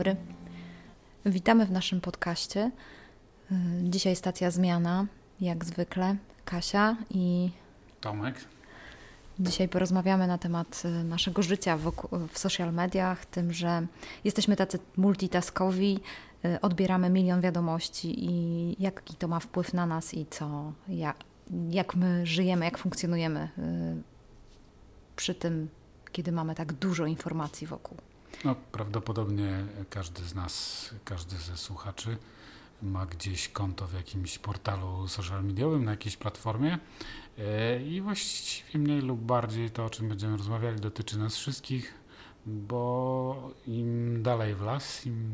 Dobry. Witamy w naszym podcaście. Y, Dzisiaj stacja zmiana, jak zwykle. Kasia i Tomek. dzisiaj porozmawiamy na temat y, naszego życia w social mediach, tym, że jesteśmy tacy multitaskowi, y, odbieramy milion wiadomości i jaki to ma wpływ na nas i co, jak, jak my żyjemy, jak funkcjonujemy przy tym, kiedy mamy tak dużo informacji wokół. No, prawdopodobnie każdy z nas, każdy ze słuchaczy ma gdzieś konto w jakimś portalu social mediowym, na jakiejś platformie e, i właściwie mniej lub bardziej to, o czym będziemy rozmawiali, dotyczy nas wszystkich, bo im dalej w las, im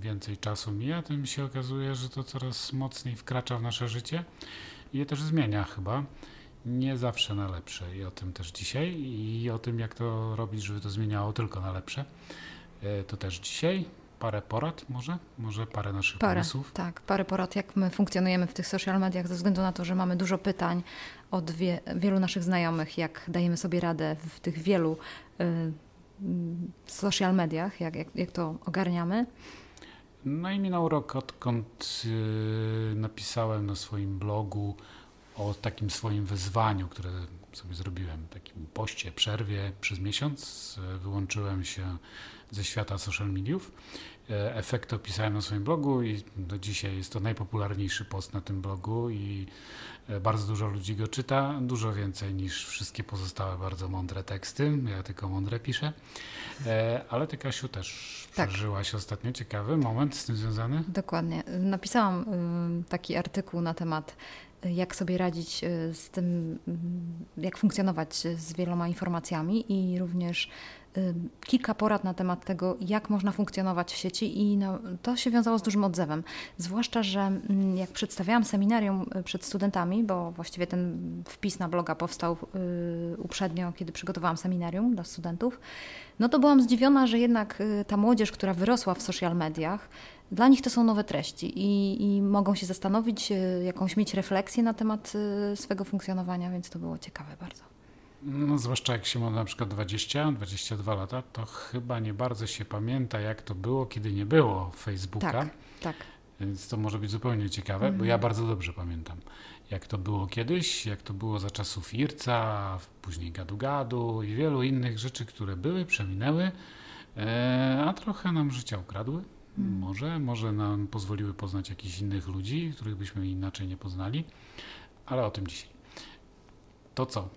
więcej czasu mija, tym się okazuje, że to coraz mocniej wkracza w nasze życie i je też zmienia chyba. Nie zawsze na lepsze i o tym też dzisiaj i o tym, jak to robić, żeby to zmieniało tylko na lepsze. E, To też dzisiaj. Parę porad może? Może parę naszych Parę, pomysłów? tak, parę porad, jak my funkcjonujemy w tych social mediach, ze względu na to, że mamy dużo pytań od wie, wielu naszych znajomych, jak dajemy sobie radę w tych wielu y, y, social mediach, jak, jak, jak to ogarniamy. No i minął rok, odkąd yy, napisałem na swoim blogu o takim swoim wyzwaniu, które sobie zrobiłem, takim poście, przerwie przez miesiąc. Wyłączyłem się ze świata social mediów. Yy, Efekty opisałem na swoim blogu i do dzisiaj jest to najpopularniejszy post na tym blogu i yy, bardzo dużo ludzi go czyta, dużo więcej niż wszystkie pozostałe bardzo mądre teksty. Ja tylko mądre piszę. E, Ale ty, Kasiu, też Tak. przeżyłaś ostatnio ciekawy moment z tym związany? Dokładnie. Napisałam y, taki artykuł na temat, jak sobie radzić y, z tym, y, jak funkcjonować z wieloma informacjami i również y, kilka porad na temat tego, jak można funkcjonować w sieci i no, to się wiązało z dużym odzewem. Zwłaszcza, że mm, jak przedstawiałam seminarium przed studentami, bo właściwie ten wpis na bloga powstał uprzednio, kiedy przygotowałam seminarium dla studentów, no to byłam zdziwiona, że jednak ta młodzież, która wyrosła w social mediach, dla nich to są nowe treści i, i mogą się zastanowić, y, jakąś mieć refleksję na temat y, swego funkcjonowania, więc to było ciekawe bardzo. No, zwłaszcza jak się ma na przykład 20, 22 lata, to chyba nie bardzo się pamięta, jak to było, kiedy nie było Facebooka. Tak, tak. Więc to może być zupełnie ciekawe, bo Mhm. ja bardzo dobrze pamiętam, jak to było kiedyś, jak to było za czasów Irca, później Gadu-Gadu i wielu innych rzeczy, które były, przeminęły, e, a trochę nam życia ukradły. Może, może nam pozwoliły poznać jakichś innych ludzi, których byśmy inaczej nie poznali, ale o tym dzisiaj. To co?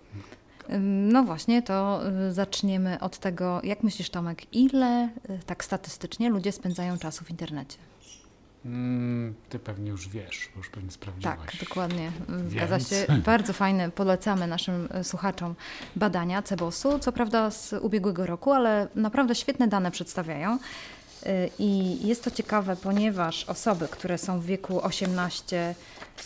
No właśnie, to y, zaczniemy od tego, jak myślisz Tomek, ile y, tak statystycznie ludzie spędzają czasu w internecie? Mm, ty pewnie już wiesz, bo już pewnie sprawdziłaś. Tak, dokładnie. Y, Zgadza Więc- się. Bardzo fajne, polecamy naszym słuchaczom badania Cebosu, co prawda z ubiegłego roku, ale naprawdę świetne dane przedstawiają. Y, I jest to ciekawe, ponieważ osoby, które są w wieku 18,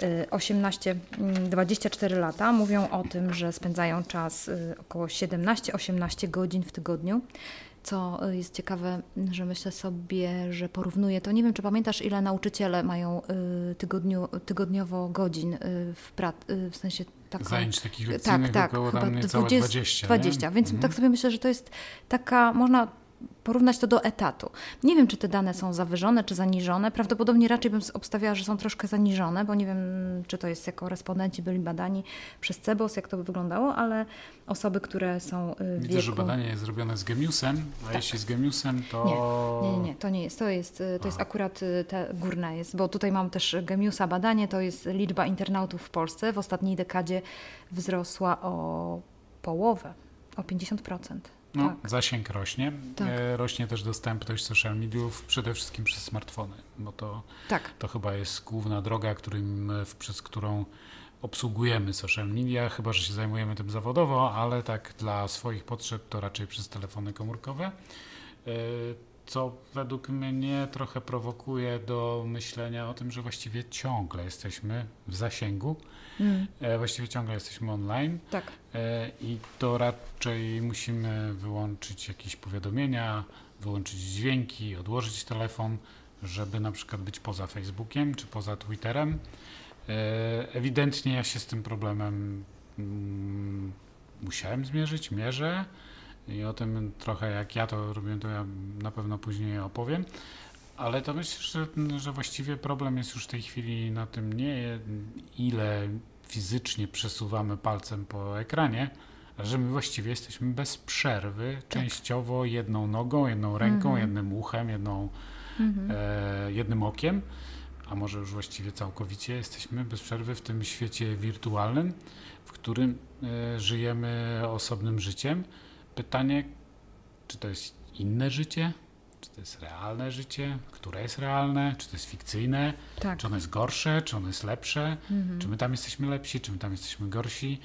y, 18, mm, 24 lata, mówią o tym, że spędzają czas y, około 17-18 godzin w tygodniu. Co y, jest ciekawe, że myślę sobie, że porównuję to. Nie wiem, czy pamiętasz, ile nauczyciele mają y, tygodniu, tygodniowo godzin y, w, pra- y, w sensie taką. Zajęć takich Tak, lekcyjnych tak, około chyba tam niecałe 20, 20. 20, nie? więc Mhm. tak sobie myślę, że to jest taka, można porównać to do etatu. Nie wiem, czy te dane są zawyżone, czy zaniżone. Prawdopodobnie raczej bym obstawiała, że są troszkę zaniżone, bo nie wiem, czy to jest jako respondenci byli badani przez CEBOS, jak to by wyglądało, ale osoby, które są y, w Widzę, wieku... że badanie jest zrobione z Gemiusem, a jeśli z Gemiusem, to... Nie, nie, nie, to nie jest. To jest, y, to jest Aha. akurat y, te górne jest, bo tutaj mam też Gemiusa badanie, to jest liczba internautów w Polsce w ostatniej dekadzie wzrosła o połowę, o 50%. No, tak. Zasięg rośnie. Tak. E, Rośnie też dostępność social mediów, przede wszystkim przez smartfony, bo to, Tak, to chyba jest główna droga, którym, e, przez którą obsługujemy social media, chyba że się zajmujemy tym zawodowo, ale tak dla swoich potrzeb to raczej przez telefony komórkowe. Co według mnie trochę prowokuje do myślenia o tym, że właściwie ciągle jesteśmy w zasięgu, mm, właściwie ciągle jesteśmy online. tak. E, I to raczej musimy wyłączyć jakieś powiadomienia, wyłączyć dźwięki, odłożyć telefon, żeby na przykład być poza Facebookiem czy poza Twitterem. E, Ewidentnie ja się z tym problemem mm, musiałem zmierzyć, mierzę. I o tym trochę jak ja to robię, to ja na pewno później opowiem. Ale to myślę, że, że właściwie problem jest już w tej chwili na tym nie, ile fizycznie przesuwamy palcem po ekranie, ale że my właściwie jesteśmy bez przerwy, tak. częściowo jedną nogą, jedną ręką, mhm. jednym uchem, jedną, mhm. e, jednym okiem, a może już właściwie całkowicie jesteśmy bez przerwy w tym świecie wirtualnym, w którym e, żyjemy osobnym życiem. Pytanie, czy to jest inne życie? Czy to jest realne życie? Które jest realne? Czy to jest fikcyjne? Tak. Czy ono jest gorsze? Czy ono jest lepsze? Mhm. Czy my tam jesteśmy lepsi? Czy my tam jesteśmy gorsi?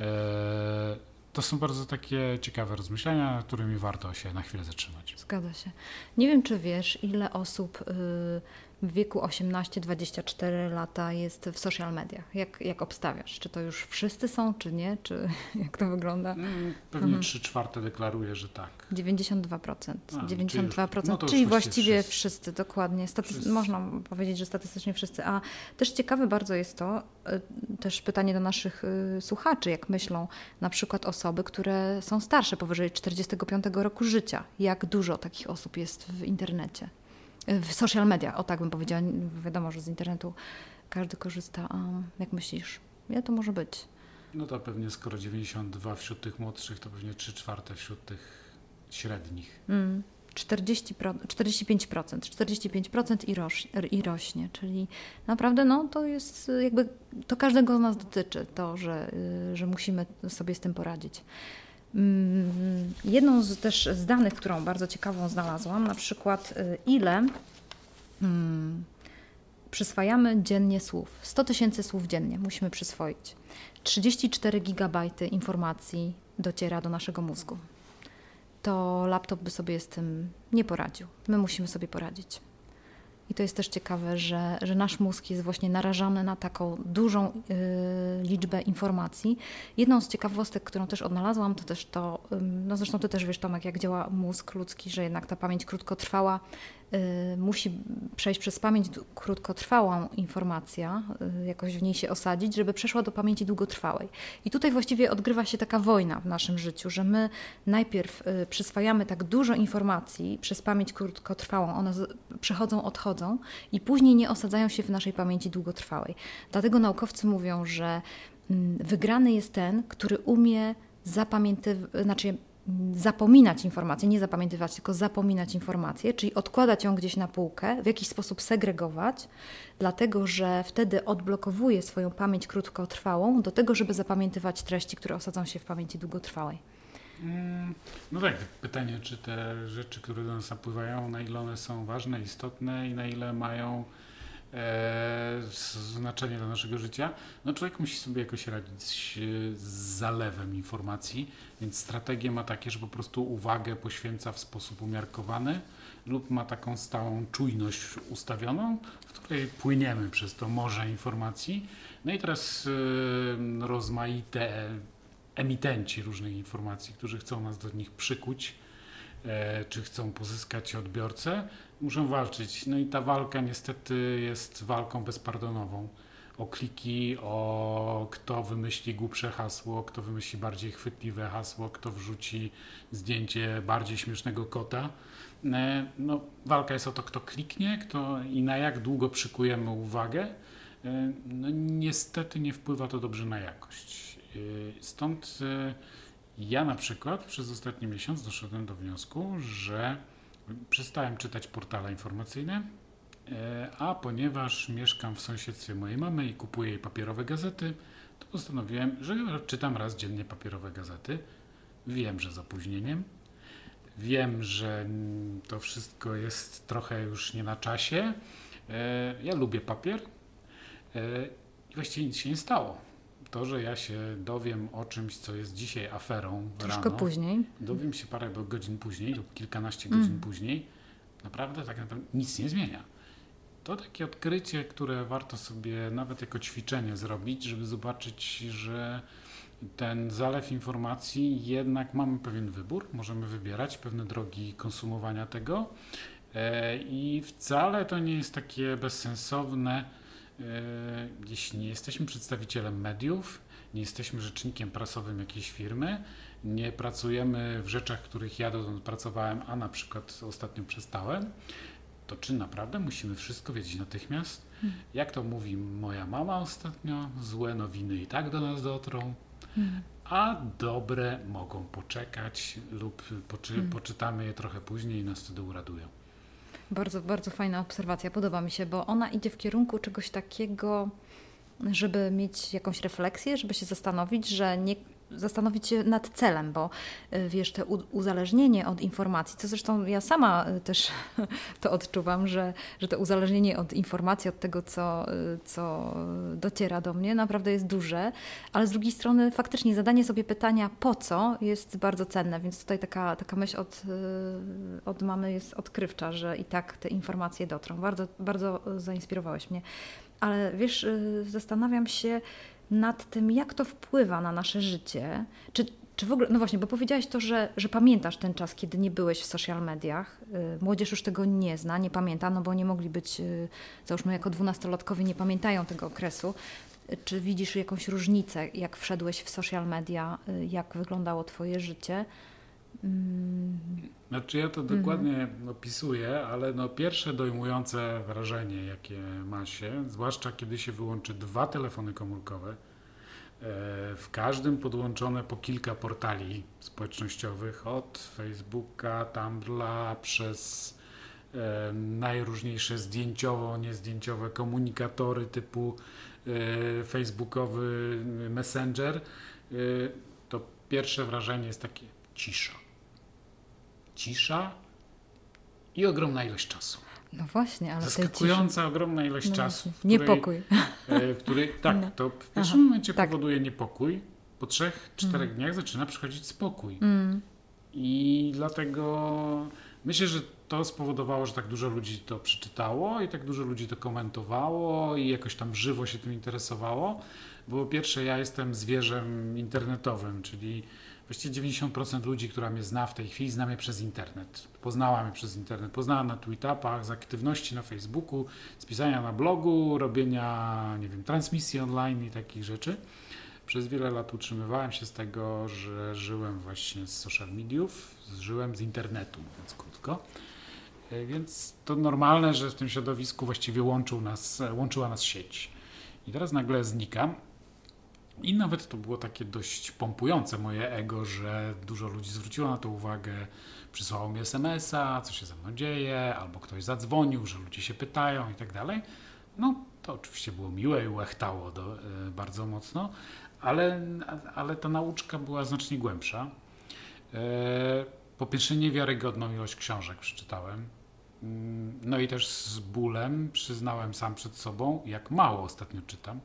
E, to są bardzo takie ciekawe rozmyślenia, nad którymi warto się na chwilę zatrzymać. Zgadza się. Nie wiem, czy wiesz, ile osób y, w wieku 18-24 lata jest w social mediach? Jak, jak obstawiasz? Czy to już wszyscy są, czy nie? Czy jak to wygląda? Mm, pewnie mhm. 3 czwarte deklaruje, że tak. 92%. A, 92%, czyli, no czyli właściwie wszyscy. wszyscy, dokładnie. wszyscy. Można powiedzieć, że statystycznie wszyscy. A też ciekawe bardzo jest to, y, też pytanie do naszych y, słuchaczy, jak myślą na przykład osoby, które są starsze, powyżej 45 roku życia. Jak dużo takich osób jest w internecie? W social media, o tak bym powiedziała. Wiadomo, że z internetu każdy korzysta. A jak myślisz, ile to może być? No to pewnie skoro 92 wśród tych młodszych, to pewnie 3 czwarte wśród tych średnich. Mm. 40, 45%, 45% i, roś, i rośnie, czyli naprawdę no, to jest jakby, to każdego z nas dotyczy, to, że, y, że musimy sobie z tym poradzić. Mm, jedną z też z danych, którą bardzo ciekawą znalazłam, na przykład y, ile hmm, przyswajamy dziennie słów. 100 tysięcy słów dziennie musimy przyswoić. 34 gigabajty informacji dociera do naszego mózgu. To laptop by sobie z tym nie poradził. My musimy sobie poradzić. I to jest też ciekawe, że, że nasz mózg jest właśnie narażany na taką dużą y, liczbę informacji. Jedną z ciekawostek, którą też odnalazłam, to też to, y, no zresztą ty też wiesz Tomek, jak działa mózg ludzki, że jednak ta pamięć krótkotrwała musi przejść przez pamięć krótkotrwałą informacja, y, jakoś w niej się osadzić, żeby przeszła do pamięci długotrwałej. I tutaj właściwie odgrywa się taka wojna w naszym życiu, że my najpierw y, przyswajamy tak dużo informacji przez pamięć krótkotrwałą, one przechodzą, odchodzą i później nie osadzają się w naszej pamięci długotrwałej. Dlatego naukowcy mówią, że mm, wygrany jest ten, który umie zapamiętywać, znaczy zapominać informacje, nie zapamiętywać, tylko zapominać informacje, czyli odkładać ją gdzieś na półkę, w jakiś sposób segregować, dlatego że wtedy odblokowuje swoją pamięć krótkotrwałą do tego, żeby zapamiętywać treści, które osadzą się w pamięci długotrwałej. Mm, no tak, pytanie, czy te rzeczy, które do nas napływają, na ile one są ważne, istotne i na ile mają znaczenie dla naszego życia, no człowiek musi sobie jakoś radzić z zalewem informacji, więc strategie ma takie, że po prostu uwagę poświęca w sposób umiarkowany lub ma taką stałą czujność ustawioną, w której płyniemy przez to morze informacji. No i teraz y, rozmaite emitenci różnych informacji, którzy chcą nas do nich przykuć, e, czy chcą pozyskać odbiorcę, muszą walczyć. No i ta walka niestety jest walką bezpardonową. O kliki, o kto wymyśli głupsze hasło, kto wymyśli bardziej chwytliwe hasło, kto wrzuci zdjęcie bardziej śmiesznego kota. E, no, walka jest o to, kto kliknie kto i na jak długo przykujemy uwagę. E, no, niestety nie wpływa to dobrze na jakość. E, stąd ja na przykład przez ostatni miesiąc doszedłem do wniosku, że przestałem czytać portale informacyjne, e, a ponieważ mieszkam w sąsiedztwie mojej mamy i kupuję jej papierowe gazety, to postanowiłem, że czytam raz dziennie papierowe gazety. Wiem, że z opóźnieniem. Wiem, że to wszystko jest trochę już nie na czasie. E, ja lubię papier e, i właściwie nic się nie stało to, że ja się dowiem o czymś, co jest dzisiaj aferą Troszkę rano, później. Dowiem się parę godzin później lub kilkanaście godzin mm. później. Naprawdę tak naprawdę nic nie zmienia. To takie odkrycie, które warto sobie nawet jako ćwiczenie zrobić, żeby zobaczyć, że ten zalew informacji jednak mamy pewien wybór, możemy wybierać pewne drogi konsumowania tego e, i wcale to nie jest takie bezsensowne, jeśli nie jesteśmy przedstawicielem mediów, nie jesteśmy rzecznikiem prasowym jakiejś firmy, nie pracujemy w rzeczach, których ja dotąd pracowałem, a na przykład ostatnio przestałem, to czy naprawdę musimy wszystko wiedzieć natychmiast? Hmm. Jak to mówi moja mama ostatnio, złe nowiny i tak do nas dotrą, hmm. a dobre mogą poczekać lub poczy, hmm. poczytamy je trochę później i nas wtedy uradują. Bardzo, bardzo fajna obserwacja, podoba mi się, bo ona idzie w kierunku czegoś takiego, żeby mieć jakąś refleksję, żeby się zastanowić, że nie zastanowić się nad celem, bo y, wiesz, to uzależnienie od informacji, co zresztą ja sama y, też to odczuwam, że, że to uzależnienie od informacji, od tego, co, y, co dociera do mnie, naprawdę jest duże, ale z drugiej strony faktycznie zadanie sobie pytania po co jest bardzo cenne, więc tutaj taka, taka myśl od, od mamy jest odkrywcza, że i tak te informacje dotrą. Bardzo, bardzo zainspirowałeś mnie. Ale wiesz, zastanawiam się, nad tym, jak to wpływa na nasze życie. Czy, czy w ogóle, no właśnie, bo powiedziałaś to, że, że pamiętasz ten czas, kiedy nie byłeś w social mediach. Y, młodzież już tego nie zna, nie pamięta, no bo nie mogli być, y, załóżmy, jako dwunastolatkowie nie pamiętają tego okresu. Czy widzisz jakąś różnicę, jak wszedłeś w social media, y, jak wyglądało Twoje życie? Mm. Znaczy ja to dokładnie mm. opisuję, ale no pierwsze dojmujące wrażenie, jakie ma się, zwłaszcza kiedy się wyłączy dwa telefony komórkowe, e, w każdym podłączone po kilka portali społecznościowych, od Facebooka, Tumblra, przez e, najróżniejsze zdjęciowo, niezdjęciowe komunikatory typu e, facebookowy Messenger, to pierwsze wrażenie jest takie cisza cisza i ogromna ilość czasu. No właśnie, ale Zaskakująca ogromna ilość no czasu. Której, niepokój. E, który, tak, no. to w pierwszym Aha, momencie tak. powoduje niepokój. Po trzech, czterech mm. dniach zaczyna przychodzić spokój. Mm. I dlatego myślę, że to spowodowało, że tak dużo ludzi to przeczytało i tak dużo ludzi to komentowało i jakoś tam żywo się tym interesowało. Bo po pierwsze, ja jestem zwierzem internetowym, czyli Właściwie 90% ludzi, która mnie zna w tej chwili, zna mnie przez internet. Poznała mnie przez internet. Poznała na tweetupach, z aktywności na Facebooku, z pisania na blogu, robienia, nie wiem, transmisji online i takich rzeczy. Przez wiele lat utrzymywałem się z tego, że żyłem właśnie z social mediów, żyłem z internetu, mówiąc krótko. E, więc to normalne, że w tym środowisku właściwie łączył nas, łączyła nas sieć. I teraz nagle znikam i nawet to było takie dość pompujące moje ego, że dużo ludzi zwróciło na to uwagę, przysłało mi SMS-a, co się ze mną dzieje, albo ktoś zadzwonił, że ludzie się pytają i tak dalej. No to oczywiście było miłe i łechtało do, y, bardzo mocno, ale, ale ta nauczka była znacznie głębsza. Y, po pierwsze niewiarygodną ilość książek przeczytałem. Mm, no i też z bólem przyznałem sam przed sobą, jak mało ostatnio czytam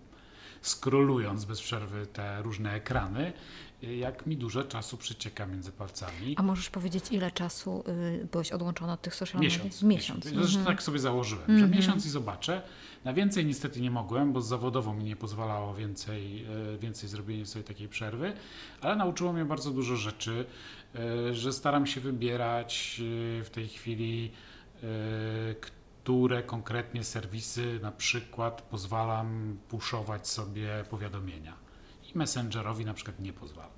skrolując bez przerwy te różne ekrany, jak mi dużo czasu przecieka między palcami. A możesz powiedzieć, ile czasu y, byłeś odłączony od tych social media? Miesiąc. Miesiąc. miesiąc. Zresztą mhm. tak sobie założyłem, że mhm. miesiąc i zobaczę. Na więcej niestety nie mogłem, bo zawodowo mi nie pozwalało więcej, y, więcej zrobienia sobie takiej przerwy, ale nauczyło mnie bardzo dużo rzeczy, y, że staram się wybierać w tej chwili, które konkretnie serwisy na przykład pozwalam puszować sobie powiadomienia i Messengerowi na przykład nie pozwalam.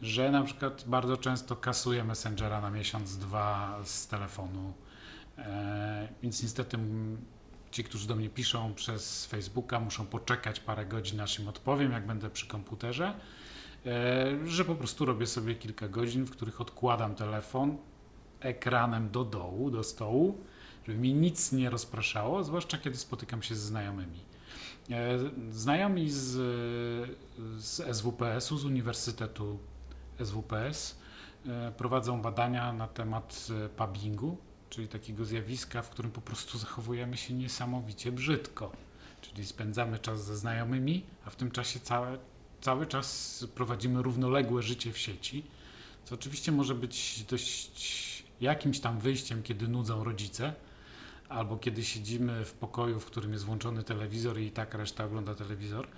Że na przykład bardzo często kasuję Messengera na miesiąc, dwa z telefonu, e, więc niestety ci, którzy do mnie piszą przez Facebooka, muszą poczekać parę godzin, aż im odpowiem, jak będę przy komputerze, e, że po prostu robię sobie kilka godzin, w których odkładam telefon ekranem do dołu, do stołu, żeby mi nic nie rozpraszało, zwłaszcza kiedy spotykam się z znajomymi. E, znajomi z, z SWPS-u, z Uniwersytetu SWPS, e, prowadzą badania na temat e, pubbingu, czyli takiego zjawiska, w którym po prostu zachowujemy się niesamowicie brzydko. Czyli spędzamy czas ze znajomymi, a w tym czasie całe, cały czas prowadzimy równoległe życie w sieci, co oczywiście może być dość jakimś tam wyjściem, kiedy nudzą rodzice, albo kiedy siedzimy w pokoju, w którym jest włączony telewizor i tak reszta ogląda telewizor,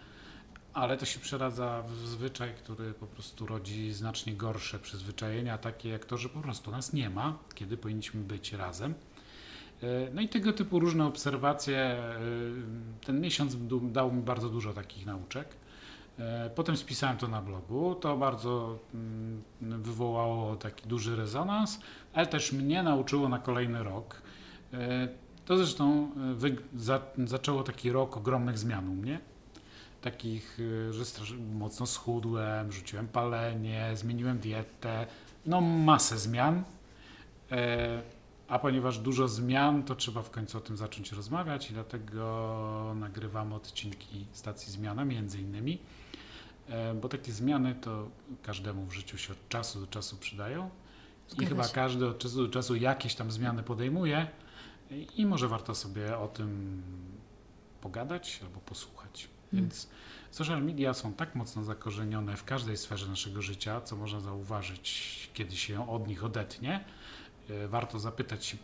ale to się przeradza w zwyczaj, który po prostu rodzi znacznie gorsze przyzwyczajenia, takie jak to, że po prostu nas nie ma, kiedy powinniśmy być razem. E, no i tego typu różne obserwacje. E, ten miesiąc dał mi bardzo dużo takich nauczek. E, potem spisałem to na blogu. To bardzo mm, wywołało taki duży rezonans, ale też mnie nauczyło na kolejny rok. E, to zresztą e, za, zaczęło taki rok ogromnych zmian u mnie. Takich, że mocno schudłem, rzuciłem palenie, zmieniłem dietę. No masę zmian. A ponieważ dużo zmian, to trzeba w końcu o tym zacząć rozmawiać i dlatego nagrywamy odcinki stacji Zmiana między innymi. E, bo takie zmiany to każdemu w życiu się od czasu do czasu przydają Zgadza i chyba się. każdy od czasu do czasu jakieś tam zmiany podejmuje i może warto sobie o tym pogadać albo posłuchać. Hmm. Więc social media są tak mocno zakorzenione w każdej sferze naszego życia, co można zauważyć, kiedy się od nich odetnie. E, warto zapytać się,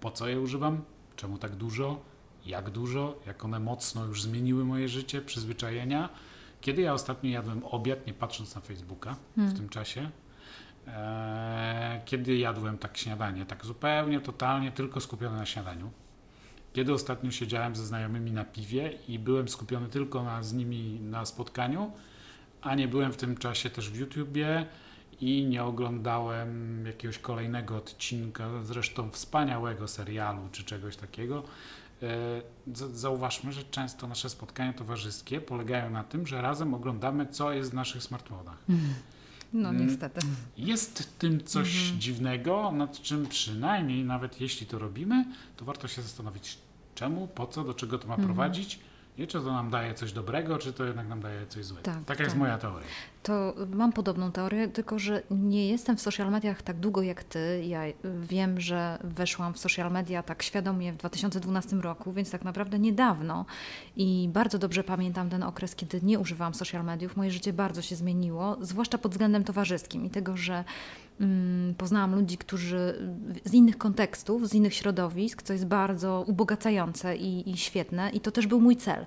po co je używam, czemu tak dużo, jak dużo, jak one mocno już zmieniły moje życie, przyzwyczajenia kiedy ja ostatnio jadłem obiad, nie patrząc na Facebooka hmm. w tym czasie? E, kiedy jadłem tak śniadanie, tak zupełnie, totalnie, tylko skupiony na śniadaniu? Kiedy ostatnio siedziałem ze znajomymi na piwie i byłem skupiony tylko na, z nimi na spotkaniu, a nie byłem w tym czasie też w YouTubie i nie oglądałem jakiegoś kolejnego odcinka, zresztą wspaniałego serialu czy czegoś takiego, E, zauważmy, że często nasze spotkania towarzyskie polegają na tym, że razem oglądamy, co jest w naszych smartfonach. Mhm. No mm. niestety. Jest w tym coś mhm. dziwnego, nad czym przynajmniej, nawet jeśli to robimy, to warto się zastanowić, czemu, po co, do czego to ma mhm. prowadzić i czy to nam daje coś dobrego, czy to jednak nam daje coś złego. Tak, Taka tak. jest moja teoria. To mam podobną teorię, tylko że nie jestem w social mediach tak długo jak ty. Ja wiem, że weszłam w social media tak świadomie w 2012 roku, więc tak naprawdę niedawno. I bardzo dobrze pamiętam ten okres, kiedy nie używałam social mediów. Moje życie bardzo się zmieniło, zwłaszcza pod względem towarzyskim i tego, że Mm, poznałam ludzi, którzy z innych kontekstów, z innych środowisk, co jest bardzo ubogacające i, i, świetne. I to też był mój cel,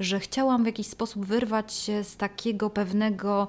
że chciałam w jakiś sposób wyrwać się z takiego pewnego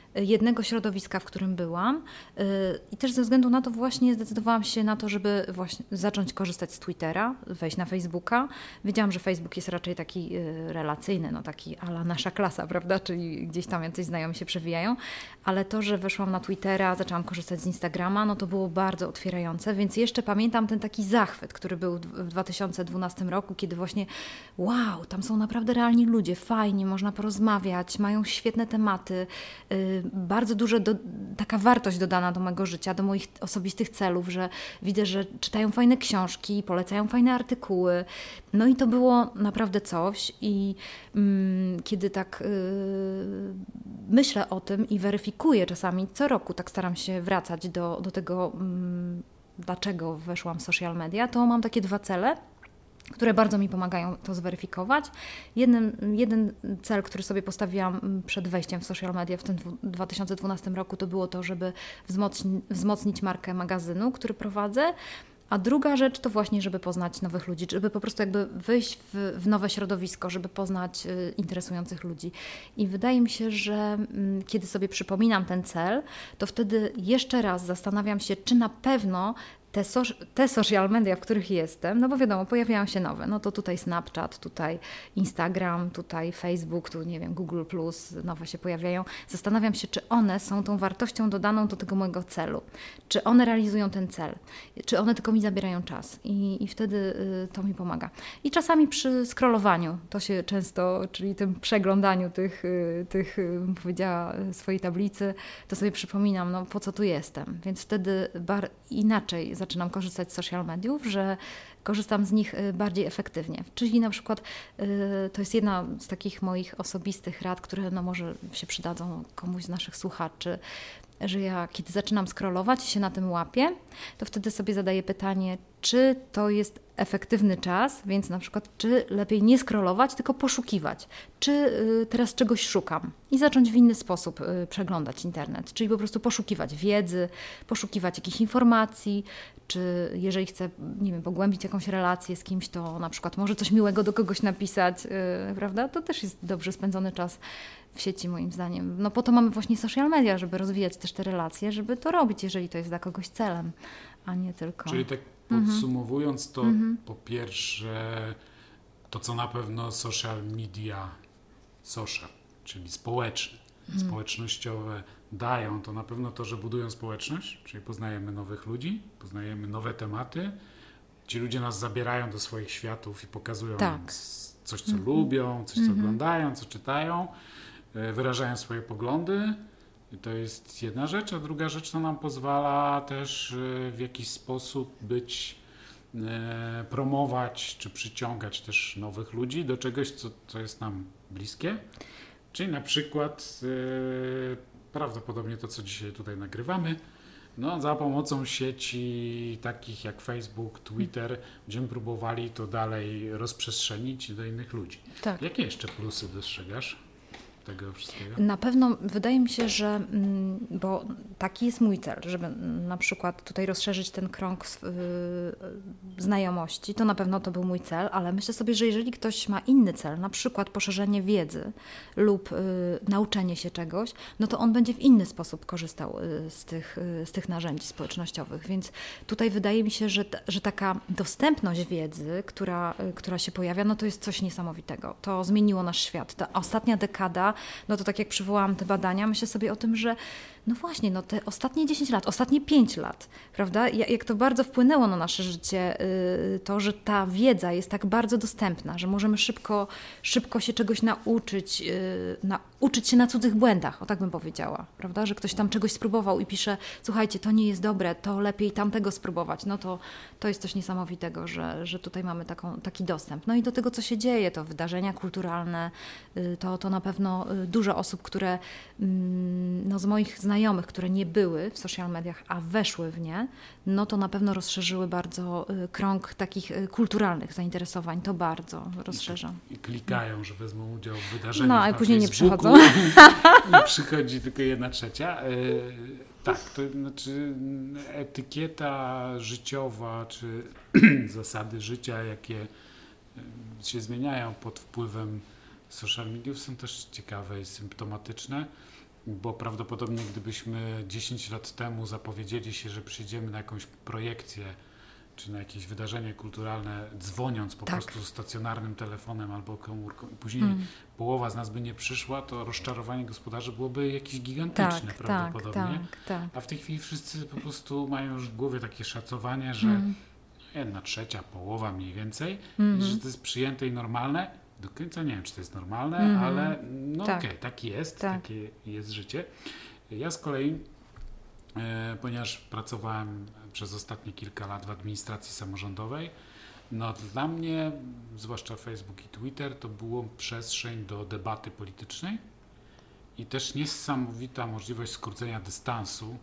jednego środowiska, w którym byłam. Y, I też ze względu na to właśnie zdecydowałam się na to, żeby właśnie zacząć korzystać z Twittera, wejść na Facebooka. Wiedziałam, że Facebook jest raczej taki y, relacyjny, no taki ala nasza klasa, prawda? Czyli gdzieś tam jacyś znajomi się przewijają. Ale to, że weszłam na Twittera, zaczęłam korzystać z Instagrama, no to było bardzo otwierające, więc jeszcze pamiętam ten taki zachwyt, który był w 2012 roku, kiedy właśnie wow, tam są naprawdę realni ludzie, fajnie, można porozmawiać, mają świetne tematy, y, bardzo duża do, taka wartość dodana do mojego życia, do moich osobistych celów, że widzę, że czytają fajne książki, polecają fajne artykuły. No i to było naprawdę coś. I mm, kiedy tak yy, myślę o tym i weryfikuję czasami co roku, tak staram się wracać do, do tego. Yy, dlaczego weszłam w social media, to mam takie dwa cele które bardzo mi pomagają to zweryfikować. Jeden, jeden cel, który sobie postawiłam przed wejściem w social media w tym 2012 roku, to było to, żeby wzmocni, wzmocnić markę magazynu, który prowadzę. A druga rzecz to właśnie, żeby poznać nowych ludzi, żeby po prostu jakby wyjść w, w nowe środowisko, żeby poznać y, interesujących ludzi. I wydaje mi się, że y, kiedy sobie przypominam ten cel, to wtedy jeszcze raz zastanawiam się, czy na pewno te, so, te social media, w których jestem, no bo wiadomo, pojawiają się nowe. No to tutaj Snapchat, tutaj Instagram, tutaj Facebook, tu nie wiem, Google, nowe się pojawiają. Zastanawiam się, czy one są tą wartością dodaną do tego mojego celu. Czy one realizują ten cel, czy one tylko mi zabierają czas. I, i wtedy y, to mi pomaga. I czasami przy scrollowaniu, to się często, czyli tym przeglądaniu tych, y, tych y, powiedziała, swojej tablicy, to sobie przypominam, no po co tu jestem. Więc wtedy bar inaczej zaczynam korzystać z social mediów, że korzystam z nich y, bardziej efektywnie. Czyli na przykład y, to jest jedna z takich moich osobistych rad, które no może się przydadzą komuś z naszych słuchaczy, że ja kiedy zaczynam scrollować i się na tym łapię, to wtedy sobie zadaję pytanie, czy to jest efektywny czas, więc na przykład, czy lepiej nie scrollować, tylko poszukiwać, czy y, teraz czegoś szukam i zacząć w inny sposób y, przeglądać internet, czyli po prostu poszukiwać wiedzy, poszukiwać jakichś informacji, czy jeżeli chcę, nie wiem, pogłębić jakąś relację z kimś, to na przykład może coś miłego do kogoś napisać, yy, prawda? To też jest dobrze spędzony czas w sieci moim zdaniem. No po to mamy właśnie social media, żeby rozwijać też te relacje, żeby to robić, jeżeli to jest dla kogoś celem, a nie tylko... Czyli tak. Podsumowując to mhm. po pierwsze to, co na pewno social media, social, czyli społeczne, mhm. społecznościowe dają, to na pewno to, że budują społeczność, czyli poznajemy nowych ludzi, poznajemy nowe tematy. Ci ludzie nas zabierają do swoich światów i pokazują tak. coś, co mhm. lubią, coś, co mhm. oglądają, co czytają, e, wyrażają swoje poglądy. To jest jedna rzecz, a druga rzecz to nam pozwala też e, w jakiś sposób być, e, promować czy przyciągać też nowych ludzi do czegoś, co, co jest nam bliskie. Czyli na przykład prawdopodobnie to, co dzisiaj tutaj nagrywamy, no, za pomocą sieci takich jak Facebook, Twitter, będziemy próbowali to dalej rozprzestrzenić do innych ludzi. Tak. Jakie jeszcze plusy dostrzegasz? Tego wszystkiego? Na pewno wydaje mi się, że, mm, bo taki jest mój cel, żeby na przykład tutaj rozszerzyć ten krąg y, znajomości, to na pewno to był mój cel, ale myślę sobie, że jeżeli ktoś ma inny cel, na przykład poszerzenie wiedzy lub y, nauczenie się czegoś, no to on będzie w inny sposób korzystał y, z tych, z tych narzędzi społecznościowych. Więc tutaj wydaje mi się, że, że taka dostępność wiedzy, która, która się pojawia, no to jest coś niesamowitego. To zmieniło nasz świat. Ta ostatnia dekada no to tak jak przywołałam te badania, myślę sobie o tym, że no właśnie, no te ostatnie 10 lat, ostatnie 5 lat, prawda? Jak to bardzo wpłynęło na nasze życie, y, to, że ta wiedza jest tak bardzo dostępna, że możemy szybko, szybko się czegoś nauczyć, y, nauczyć się na cudzych błędach, o tak bym powiedziała, prawda? Że ktoś tam czegoś spróbował i pisze, słuchajcie, to nie jest dobre, to lepiej tamtego spróbować. No to, to jest coś niesamowitego, że, że tutaj mamy taką, taki dostęp. No i do tego, co się dzieje, to wydarzenia kulturalne, y, to, to na pewno dużo osób, które mm, no z moich znajomych, które nie były w social mediach, a weszły w nie, no to na pewno rozszerzyły bardzo y, krąg takich y, kulturalnych zainteresowań. To bardzo rozszerza. I, klikają, że wezmą udział w wydarzeniach. No, a później nie przychodzą. I przychodzi tylko jedna trzecia. Y, tak, to znaczy etykieta życiowa, czy zasady życia, jakie się zmieniają pod wpływem social mediów są też ciekawe i symptomatyczne bo prawdopodobnie gdybyśmy 10 lat temu zapowiedzieli się, że przyjdziemy na jakąś projekcję czy na jakieś wydarzenie kulturalne, dzwoniąc po tak. prostu stacjonarnym telefonem albo komórką i później mm. połowa z nas by nie przyszła, to rozczarowanie gospodarzy byłoby jakieś gigantyczne tak, prawdopodobnie. Tak, tak, A w tej chwili wszyscy po prostu mają już w głowie takie szacowanie, że mm. jedna trzecia, połowa mniej więcej, mm. że to jest przyjęte i normalne do końca nie wiem, czy to jest normalne, mm -hmm. ale no tak. okej, okay, tak jest, tak. takie jest życie. Ja z kolei, e, ponieważ pracowałem przez ostatnie kilka lat w administracji samorządowej, no dla mnie, zwłaszcza Facebook i Twitter, to było przestrzeń do debaty politycznej i też niesamowita możliwość skrócenia dystansu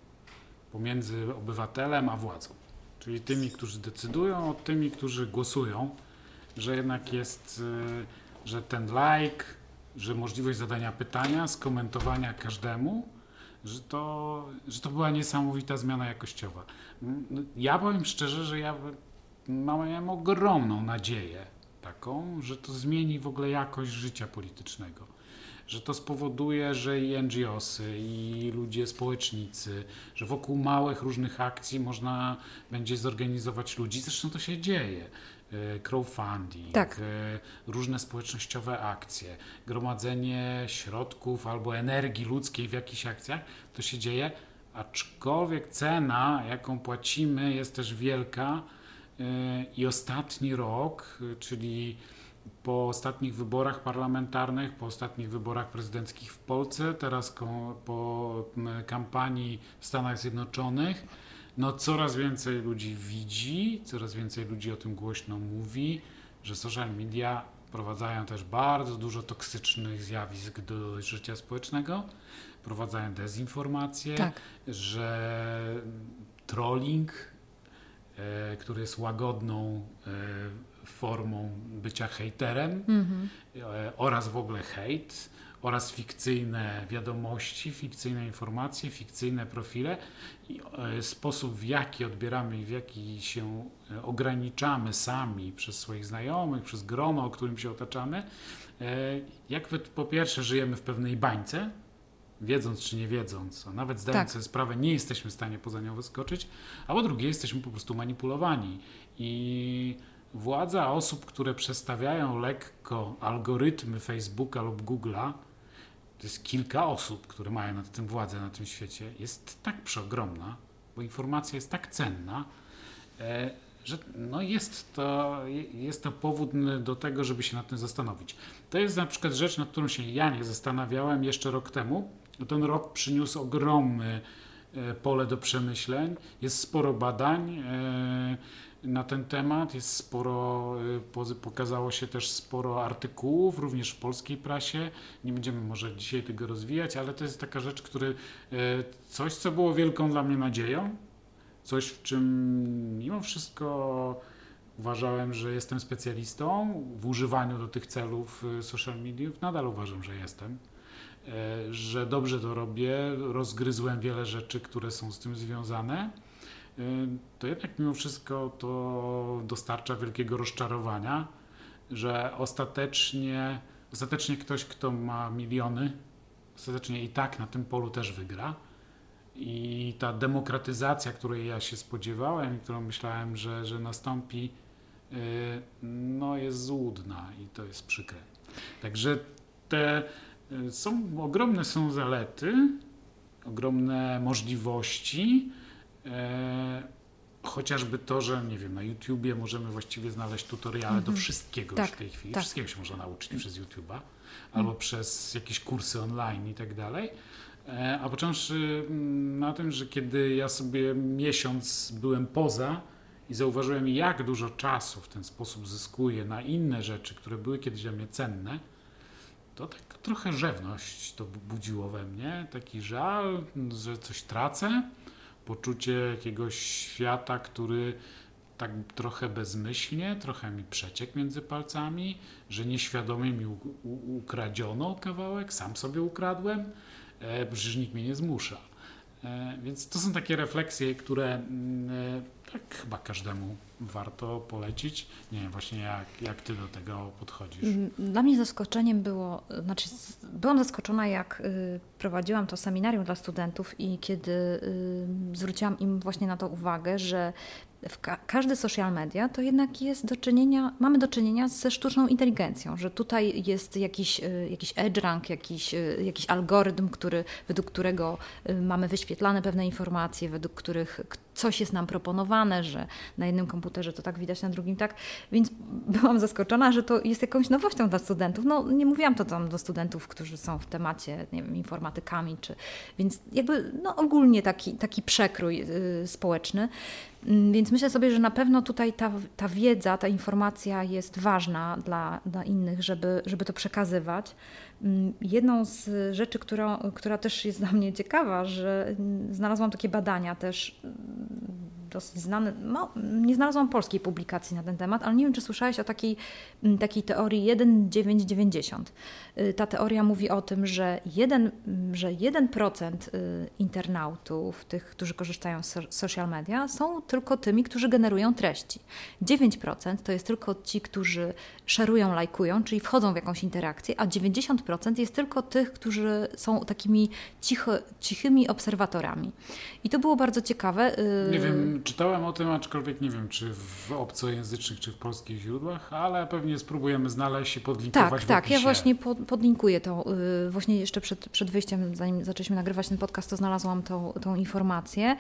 pomiędzy obywatelem a władzą. Czyli tymi, którzy decydują, od tymi, którzy głosują, że jednak jest e, że ten like, że możliwość zadania pytania, skomentowania każdemu, że to, że to była niesamowita zmiana jakościowa. No, ja powiem szczerze, że ja miałem ogromną nadzieję taką, że to zmieni w ogóle jakość życia politycznego. Że to spowoduje, że i NGOsy, i ludzie społecznicy, że wokół małych różnych akcji można będzie zorganizować ludzi. Zresztą to się dzieje E, crowdfunding, tak. E, różne społecznościowe akcje, gromadzenie środków albo energii ludzkiej w jakichś akcjach, to się dzieje, aczkolwiek cena, jaką płacimy, jest też wielka e, i ostatni rok, czyli po ostatnich wyborach parlamentarnych, po ostatnich wyborach prezydenckich w Polsce, teraz po kampanii w Stanach Zjednoczonych, no coraz więcej ludzi widzi, coraz więcej ludzi o tym głośno mówi, że social media wprowadzają też bardzo dużo toksycznych zjawisk do życia społecznego, wprowadzają dezinformację, tak. że trolling, e, który jest łagodną e, formą bycia hejterem e, oraz w ogóle hejt, oraz fikcyjne wiadomości, fikcyjne informacje, fikcyjne profile i e, sposób w jaki odbieramy i w jaki się e, ograniczamy sami przez swoich znajomych, przez grono, o którym się otaczamy, jak po pierwsze żyjemy w pewnej bańce, wiedząc czy nie wiedząc, a nawet zdając tak. sobie sprawę, nie jesteśmy w stanie poza nią wyskoczyć, a po drugie jesteśmy po prostu manipulowani i władza osób, które przestawiają lekko algorytmy Facebooka lub Google'a to jest kilka osób, które mają nad tym władzę na tym świecie, jest tak przeogromna, bo informacja jest tak cenna, e, że no jest, to, jest to powód do tego, żeby się nad tym zastanowić. To jest na przykład rzecz, nad którą się ja nie zastanawiałem jeszcze rok temu. Ten rok przyniósł ogromny e, pole do przemyśleń, jest sporo badań e, na ten temat, jest sporo, e, pokazało się też sporo artykułów, również w polskiej prasie. Nie będziemy może dzisiaj tego rozwijać, ale to jest taka rzecz, który, coś, co było wielką dla mnie nadzieją, coś, w czym mimo wszystko uważałem, że jestem specjalistą w używaniu do tych celów y, social mediów. Nadal uważam, że jestem, że dobrze to robię, rozgryzłem wiele rzeczy, które są z tym związane. E, to jednak mimo wszystko to dostarcza wielkiego rozczarowania, że ostatecznie, ostatecznie ktoś, kto ma miliony, ostatecznie i tak na tym polu też wygra i ta demokratyzacja, której ja się spodziewałem i którą myślałem, że, że nastąpi, y, no jest złudna i to jest przykre. Także te y, są ogromne są zalety, ogromne możliwości. Y, chociażby to, że nie wiem, na YouTubie możemy właściwie znaleźć tutoriale do mhm. wszystkiego tak, już w tej chwili. Tak. Wszystkiego się można nauczyć przez YouTube'a albo przez jakieś kursy online i tak dalej. E, a począwszy mm, na tym, że kiedy ja sobie miesiąc byłem poza i zauważyłem, jak dużo czasu w ten sposób zyskuję na inne rzeczy, które były kiedyś dla mnie cenne, to tak trochę rzewność to budziło we mnie, taki żal, że coś tracę, poczucie jakiegoś świata, który tak trochę bezmyślnie, trochę mi przeciekł między palcami, że nieświadomie mi ukradziono kawałek, sam sobie ukradłem E, przecież nikt mnie nie zmusza. E, więc to są takie refleksje, które mm, e, tak chyba każdemu warto polecić. Nie wiem właśnie jak, jak ty do tego podchodzisz. Mm, dla mnie zaskoczeniem było, znaczy byłam zaskoczona jak y, prowadziłam to seminarium dla studentów i kiedy y, zwróciłam im właśnie na to uwagę, że w ka każdy social media to jednak jest do czynienia, mamy do czynienia ze sztuczną inteligencją, że tutaj jest jakiś, y, jakiś edge rank, jakiś, jakiś algorytm, który, według którego mamy wyświetlane pewne informacje, według których coś jest nam proponowane, że na jednym komputerze to tak widać, na drugim tak. Więc byłam zaskoczona, że to jest jakąś nowością dla studentów. No nie mówiłam to tam do studentów, którzy są w temacie, nie wiem, informatykami, czy, więc jakby no, ogólnie taki, taki przekrój yy, społeczny. Mm, więc myślę sobie, że na pewno tutaj ta, ta wiedza, ta informacja jest ważna dla, dla innych, żeby, żeby to przekazywać. Mm, jedną z rzeczy, która, która też jest dla mnie ciekawa, że znalazłam takie badania też dosyć znane, no, nie znalazłam polskiej publikacji na ten temat, ale nie wiem, czy słyszałeś o takiej, mm, takiej teorii 1990. Y, ta teoria mówi o tym, że 1%, mm, że 1% y, internautów, tych, którzy korzystają z social media, są tylko tymi, którzy generują treści. 9% to jest tylko ci, którzy szerują, lajkują, czyli wchodzą w jakąś interakcję, a 90% jest tylko tych, którzy są takimi cicho, cichymi obserwatorami. I to było bardzo ciekawe. Y, nie wiem, czytałem o tym, aczkolwiek nie wiem, czy w obcojęzycznych, czy w polskich źródłach, ale pewnie spróbujemy znaleźć i podlinkować Tak, tak. Ja właśnie pod, podlinkuję to. Y, właśnie jeszcze przed, przed wyjściem, zanim zaczęliśmy nagrywać ten podcast, to znalazłam tą, tą informację.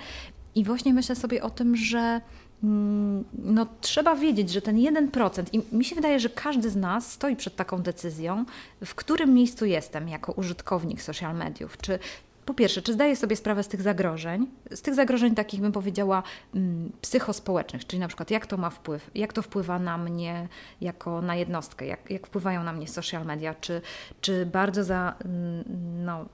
I właśnie myślę sobie o tym, że mm, no, trzeba wiedzieć, że ten 1%, i mi się wydaje, że każdy z nas stoi przed taką decyzją, w którym miejscu jestem jako użytkownik social mediów. Czy po pierwsze, czy zdaję sobie sprawę z tych zagrożeń, z tych zagrożeń takich bym powiedziała mm, psychospołecznych, czyli na przykład jak to ma wpływ, jak to wpływa na mnie jako na jednostkę, jak, jak wpływają na mnie social media, czy, czy bardzo za, mm, no,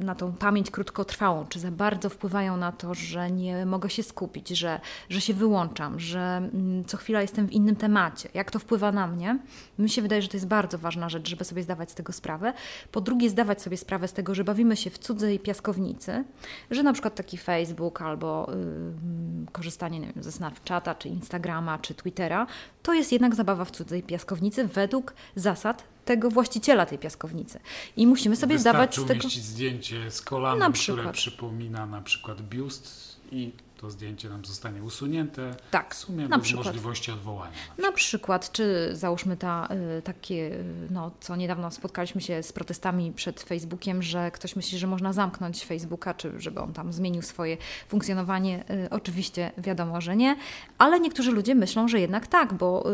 na tą pamięć krótkotrwałą, czy za bardzo wpływają na to, że nie mogę się skupić, że, że się wyłączam, że mm, co chwila jestem w innym temacie, jak to wpływa na mnie. Mi się wydaje, że to jest bardzo ważna rzecz, żeby sobie zdawać z tego sprawę. Po drugie, zdawać sobie sprawę z tego, że bawimy się w cudzej piaskownicy, że na przykład taki Facebook albo yy, korzystanie wiem, ze Snapchata, czy Instagrama, czy Twittera, to jest jednak zabawa w cudzej piaskownicy według zasad tego właściciela tej piaskownicy. I musimy sobie Wystarczy zdawać z tego... zdjęcie z kolanem, które przypomina na przykład biust i to zdjęcie nam zostanie usunięte. Tak, w sumie na bez przykład. możliwości odwołania. Na przykład. czy załóżmy ta, y, takie, y, no co niedawno spotkaliśmy się z protestami przed Facebookiem, że ktoś myśli, że można zamknąć Facebooka, czy żeby on tam zmienił swoje funkcjonowanie. Y, Oczywiście wiadomo, że nie, ale niektórzy ludzie myślą, że jednak tak, bo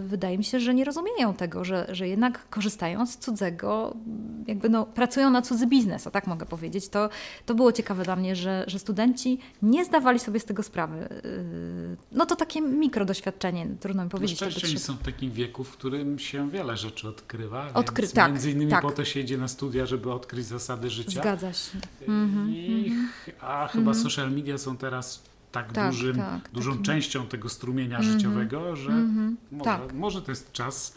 wydaje mi się, że nie rozumieją tego, że, że jednak korzystają z cudzego, jakby no, pracują na cudzy biznes, o tak mogę powiedzieć. To, to było ciekawe dla mnie, że, że studenci nie zdawali sobie z tego sprawy. Y, No to takie mikrodoświadczenie, trudno mi No powiedzieć. szczęście trzeba- są w takim wieku, w którym się wiele rzeczy odkrywa. Odkry- tak, między innymi tak. po to się idzie na studia, żeby odkryć zasady życia. Zgadza się. I, a chyba social media są teraz tak, Mhm, Tak, dużym, tak, dużą takim- częścią tego strumienia życiowego, że może, tak. może to jest czas,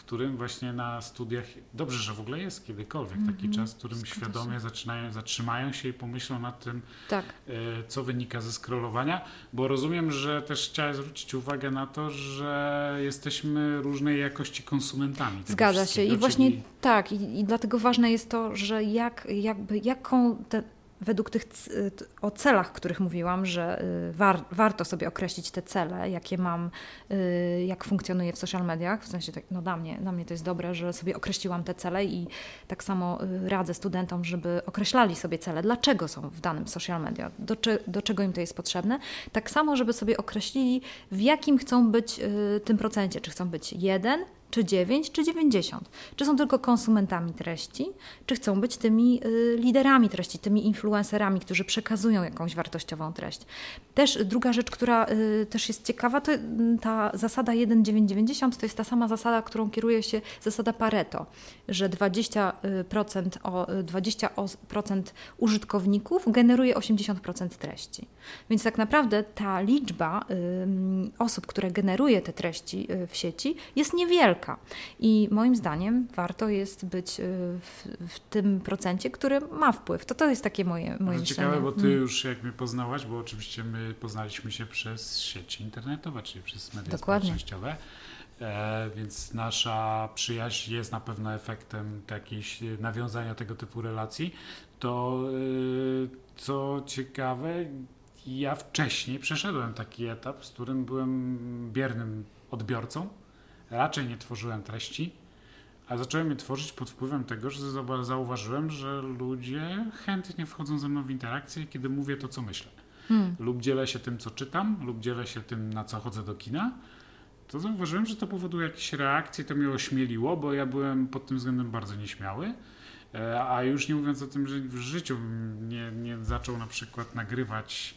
w którym właśnie na studiach, dobrze, że w ogóle jest kiedykolwiek taki czas, w którym Mhm. Zgadza świadomie zaczynają, zatrzymają się i pomyślą nad tym, Tak. e, co wynika ze scrollowania, bo rozumiem, że też chciałem zwrócić uwagę na to, że jesteśmy różnej jakości konsumentami. Zgadza się. I właśnie czyli- tak, i, i dlatego ważne jest to, że jak, jakby, jaką te, według tych t- o celach, których mówiłam, że y, war, warto sobie określić te cele, jakie mam, y, jak funkcjonuję w social mediach. W sensie, tak, no dla mnie, dla mnie to jest dobre, że sobie określiłam te cele i tak samo y, radzę studentom, żeby określali sobie cele, dlaczego są w danym social media, do, do czego im to jest potrzebne. Tak samo, żeby sobie określili, w jakim chcą być y, tym procencie, czy chcą być jeden, czy 9, czy 90? Czy są tylko konsumentami treści, czy chcą być tymi y, liderami treści, tymi influencerami, którzy przekazują jakąś wartościową treść? Też druga rzecz, która y, też jest ciekawa, to y, ta zasada 1,990 to jest ta sama zasada, którą kieruje się zasada Pareto, że 20%, o, 20% użytkowników generuje 80% treści. Więc tak naprawdę ta liczba ym, osób, które generuje te treści y, w sieci jest niewielka. I moim zdaniem warto jest być y, w, w tym procencie, który ma wpływ. To to jest takie moje, moje myślenie. ciekawe, bo ty Mm. już jak mnie poznałaś, bo oczywiście my poznaliśmy się przez sieci internetowe, czyli przez media Dokładnie. społecznościowe. E, więc nasza przyjaźń jest na pewno efektem jakiegoś nawiązania tego typu relacji. To y, co ciekawe, ja wcześniej przeszedłem taki etap, z którym byłem biernym odbiorcą. Raczej nie tworzyłem treści, a zacząłem je tworzyć pod wpływem tego, że zauwa- zauważyłem, że ludzie chętnie wchodzą ze mną w interakcję, kiedy mówię to, co myślę. Hmm. Lub dzielę się tym, co czytam, lub dzielę się tym, na co chodzę do kina. To zauważyłem, że to powoduje jakieś reakcje, to mnie ośmieliło, bo ja byłem pod tym względem bardzo nieśmiały. E, A już nie mówiąc o tym, że w życiu nie, nie zaczął na przykład nagrywać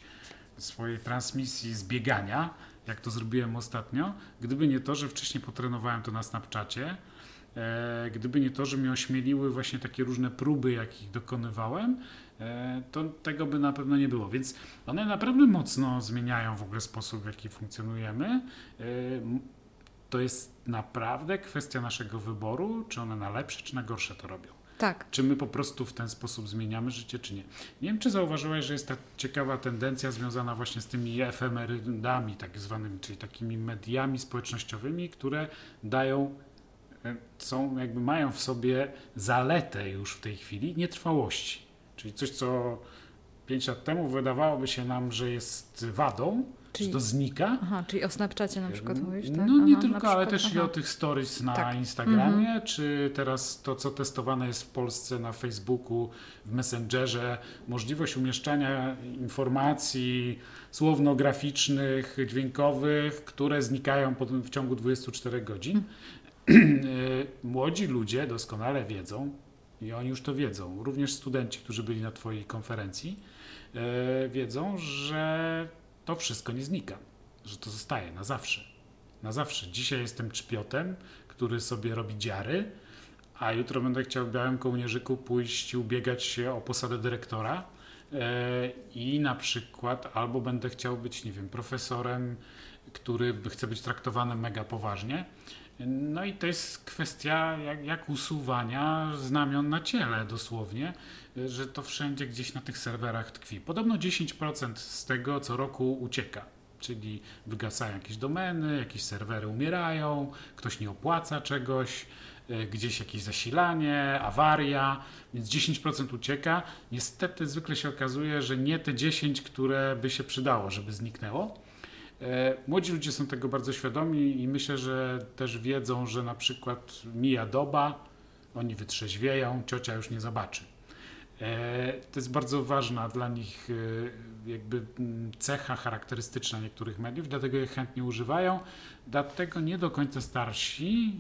swojej transmisji z biegania, jak to zrobiłem ostatnio, gdyby nie to, że wcześniej potrenowałem to na Snapchacie, e, gdyby nie to, że mnie ośmieliły właśnie takie różne próby, jakich dokonywałem, e, to tego by na pewno nie było. Więc one naprawdę mocno zmieniają w ogóle sposób, w jaki funkcjonujemy. E, To jest naprawdę kwestia naszego wyboru, czy one na lepsze, czy na gorsze to robią. Tak. Czy my po prostu w ten sposób zmieniamy życie, czy nie? Nie wiem, czy zauważyłeś, że jest ta ciekawa tendencja związana właśnie z tymi efemerydami, tak zwanymi, czyli takimi mediami społecznościowymi, które dają, e, są, jakby mają w sobie zaletę już w tej chwili nietrwałości. Czyli coś, co 5 lat temu wydawałoby się nam, że jest wadą, Czyli- że to znika. Aha, czyli o Snapchacie na przykład mówisz, tak? No nie Aha, tylko, ale przykład, też i aha. o tych stories na Tak. Instagramie, czy teraz to, co testowane jest w Polsce na Facebooku, w Messengerze, możliwość umieszczania informacji słowno-graficznych, dźwiękowych, które znikają w ciągu 24 godzin. Y, Młodzi ludzie doskonale wiedzą, i oni już to wiedzą, również studenci, którzy byli na Twojej konferencji, y, wiedzą, że to wszystko nie znika, że to zostaje na zawsze. Na zawsze. Dzisiaj jestem czpiotem, który sobie robi dziary, a jutro będę chciał w białym kołnierzyku pójść ubiegać się o posadę dyrektora e, i na przykład albo będę chciał być, nie wiem, profesorem, który chce być traktowany mega poważnie. No i to jest kwestia jak, jak usuwania znamion na ciele dosłownie, że to wszędzie gdzieś na tych serwerach tkwi. Podobno 10% z tego co roku ucieka. czyli wygasają jakieś domeny, jakieś serwery umierają, ktoś nie opłaca czegoś, e, gdzieś jakieś zasilanie, awaria, więc 10% ucieka. Niestety zwykle się okazuje, że nie te 10, które by się przydało, żeby zniknęło. E, młodzi ludzie są tego bardzo świadomi i myślę, że też wiedzą, że na przykład mija doba, oni wytrzeźwieją, ciocia już nie zobaczy. E, to jest bardzo ważna dla nich e, jakby mm, cecha charakterystyczna niektórych mediów, dlatego je chętnie używają. Dlatego nie do końca starsi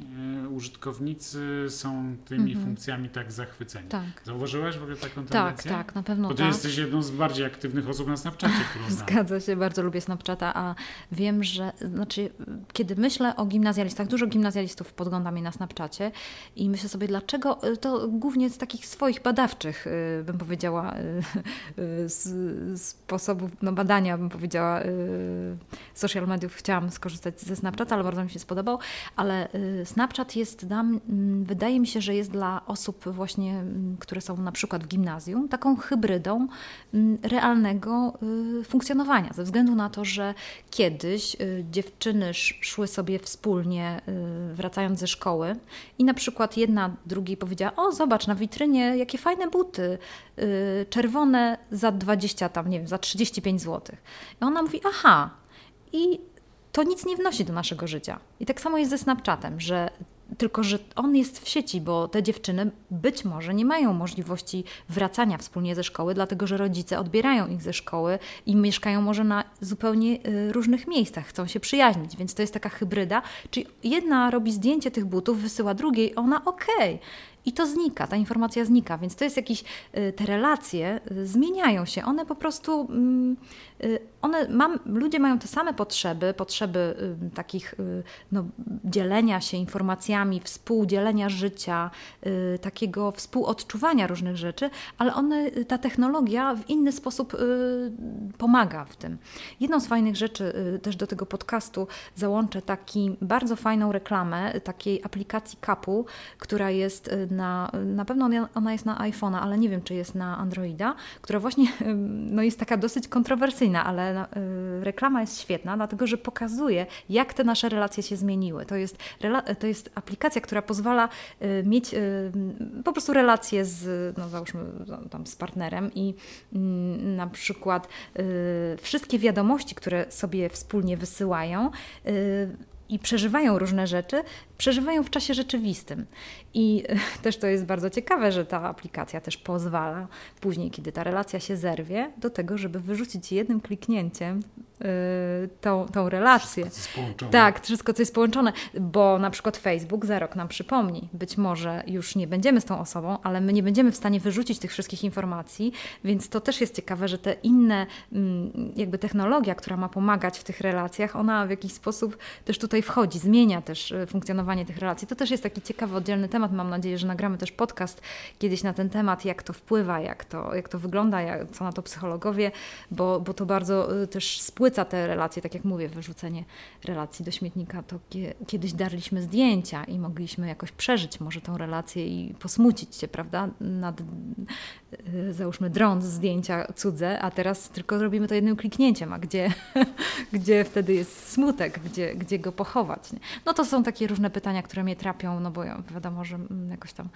e, użytkownicy są tymi mhm. funkcjami tak zachwyceni. Tak. Zauważyłaś w ogóle taką tak, tendencję? Tak, tak, na pewno Bo ty tak. jesteś jedną z bardziej aktywnych osób na Snapchacie, którą znam. Zgadza się, bardzo lubię Snapchata, a wiem, że znaczy, kiedy myślę o gimnazjalistach, dużo gimnazjalistów podgląda mnie na Snapchacie i myślę sobie, dlaczego, to głównie z takich swoich badawczych, y, bym powiedziała, y, sposobów no, badania, bym powiedziała, social mediów chciałam skorzystać ze Snapchata Snapchat, ale bardzo mi się spodobał. Ale y, Snapchat jest, nam, mm, wydaje mi się, że jest dla osób właśnie, mm, które są na przykład w gimnazjum, taką hybrydą mm, realnego y, funkcjonowania. Ze względu na to, że kiedyś y, dziewczyny szły sobie wspólnie, wracając ze szkoły i na przykład jedna drugiej powiedziała, o zobacz na witrynie, jakie fajne buty, czerwone za 20 tam, nie wiem, za 35 zł. I ona mówi, aha, i to nic nie wnosi do naszego życia. I tak samo jest ze Snapchatem, że tylko, że on jest w sieci, bo te dziewczyny być może nie mają możliwości wracania wspólnie ze szkoły, dlatego że rodzice odbierają ich ze szkoły i mieszkają może na zupełnie y, różnych miejscach, chcą się przyjaźnić, więc to jest taka hybryda. Czyli jedna robi zdjęcie tych butów, wysyła drugiej, ona okej. Okay i to znika, ta informacja znika, więc to jest jakiś, y, te relacje y, zmieniają się, one po prostu, mm, y, one, mam, ludzie mają te same potrzeby, potrzeby takich no, dzielenia się informacjami, współdzielenia życia, takiego współodczuwania różnych rzeczy, ale one, ta technologia w inny sposób pomaga w tym. Jedną z fajnych rzeczy też do tego podcastu załączę taki bardzo fajną reklamę takiej aplikacji Kapu, która jest na, na pewno ona jest na iPhone'a, ale nie wiem, czy jest na Androida, która właśnie no jest taka dosyć kontrowersyjna, ale y, reklama jest świetna, dlatego że pokazuje, jak te nasze relacje się zmieniły. To jest, to jest aplikacja, która pozwala y, mieć y, po prostu relacje z, no załóżmy, tam z partnerem i mm, na przykład wszystkie wiadomości, które sobie wspólnie wysyłają, i przeżywają różne rzeczy, przeżywają w czasie rzeczywistym. I też to jest bardzo ciekawe, że ta aplikacja też pozwala później, kiedy ta relacja się zerwie, do tego, żeby wyrzucić jednym kliknięciem yy, tą, tą relację. Wszystko, co tak, wszystko, co jest połączone, bo na przykład Facebook za rok nam przypomni. Być może już nie będziemy z tą osobą, ale my nie będziemy w stanie wyrzucić tych wszystkich informacji, więc to też jest ciekawe, że te inne, mm, jakby technologia, która ma pomagać w tych relacjach, ona w jakiś sposób też tutaj wchodzi, zmienia też y, funkcjonowanie tych relacji. To też jest taki ciekawy, oddzielny temat. Mam nadzieję, że nagramy też podcast kiedyś na ten temat, jak to wpływa, jak to, jak to wygląda, jak, co na to psychologowie, bo, bo to bardzo y, też spłyca te relacje. Tak jak mówię, wyrzucenie relacji do śmietnika, to kiedyś darliśmy zdjęcia i mogliśmy jakoś przeżyć może tą relację i posmucić się, prawda, nad y, załóżmy dron z zdjęcia cudze, a teraz tylko robimy to jednym kliknięciem, a gdzie, gdzie wtedy jest smutek, gdzie, gdzie go pochować. Nie? No to są takie różne pytania, które mnie trapią, no bo ja wiadomo, że mm, jakoś tam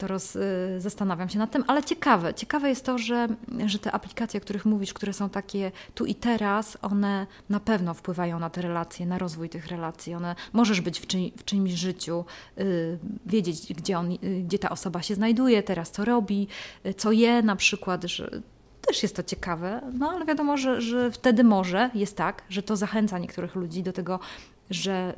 to roz, y, zastanawiam się nad tym, ale ciekawe, ciekawe jest to, że, że te aplikacje, o których mówisz, które są takie tu i teraz, one na pewno wpływają na te relacje, na rozwój tych relacji. One możesz być w, czyj, w czyimś życiu, y, wiedzieć, gdzie, on, y, gdzie ta osoba się znajduje, teraz co robi, y, co je na przykład, że też jest to ciekawe, no ale wiadomo, że, że wtedy może jest tak, że to zachęca niektórych ludzi do tego, że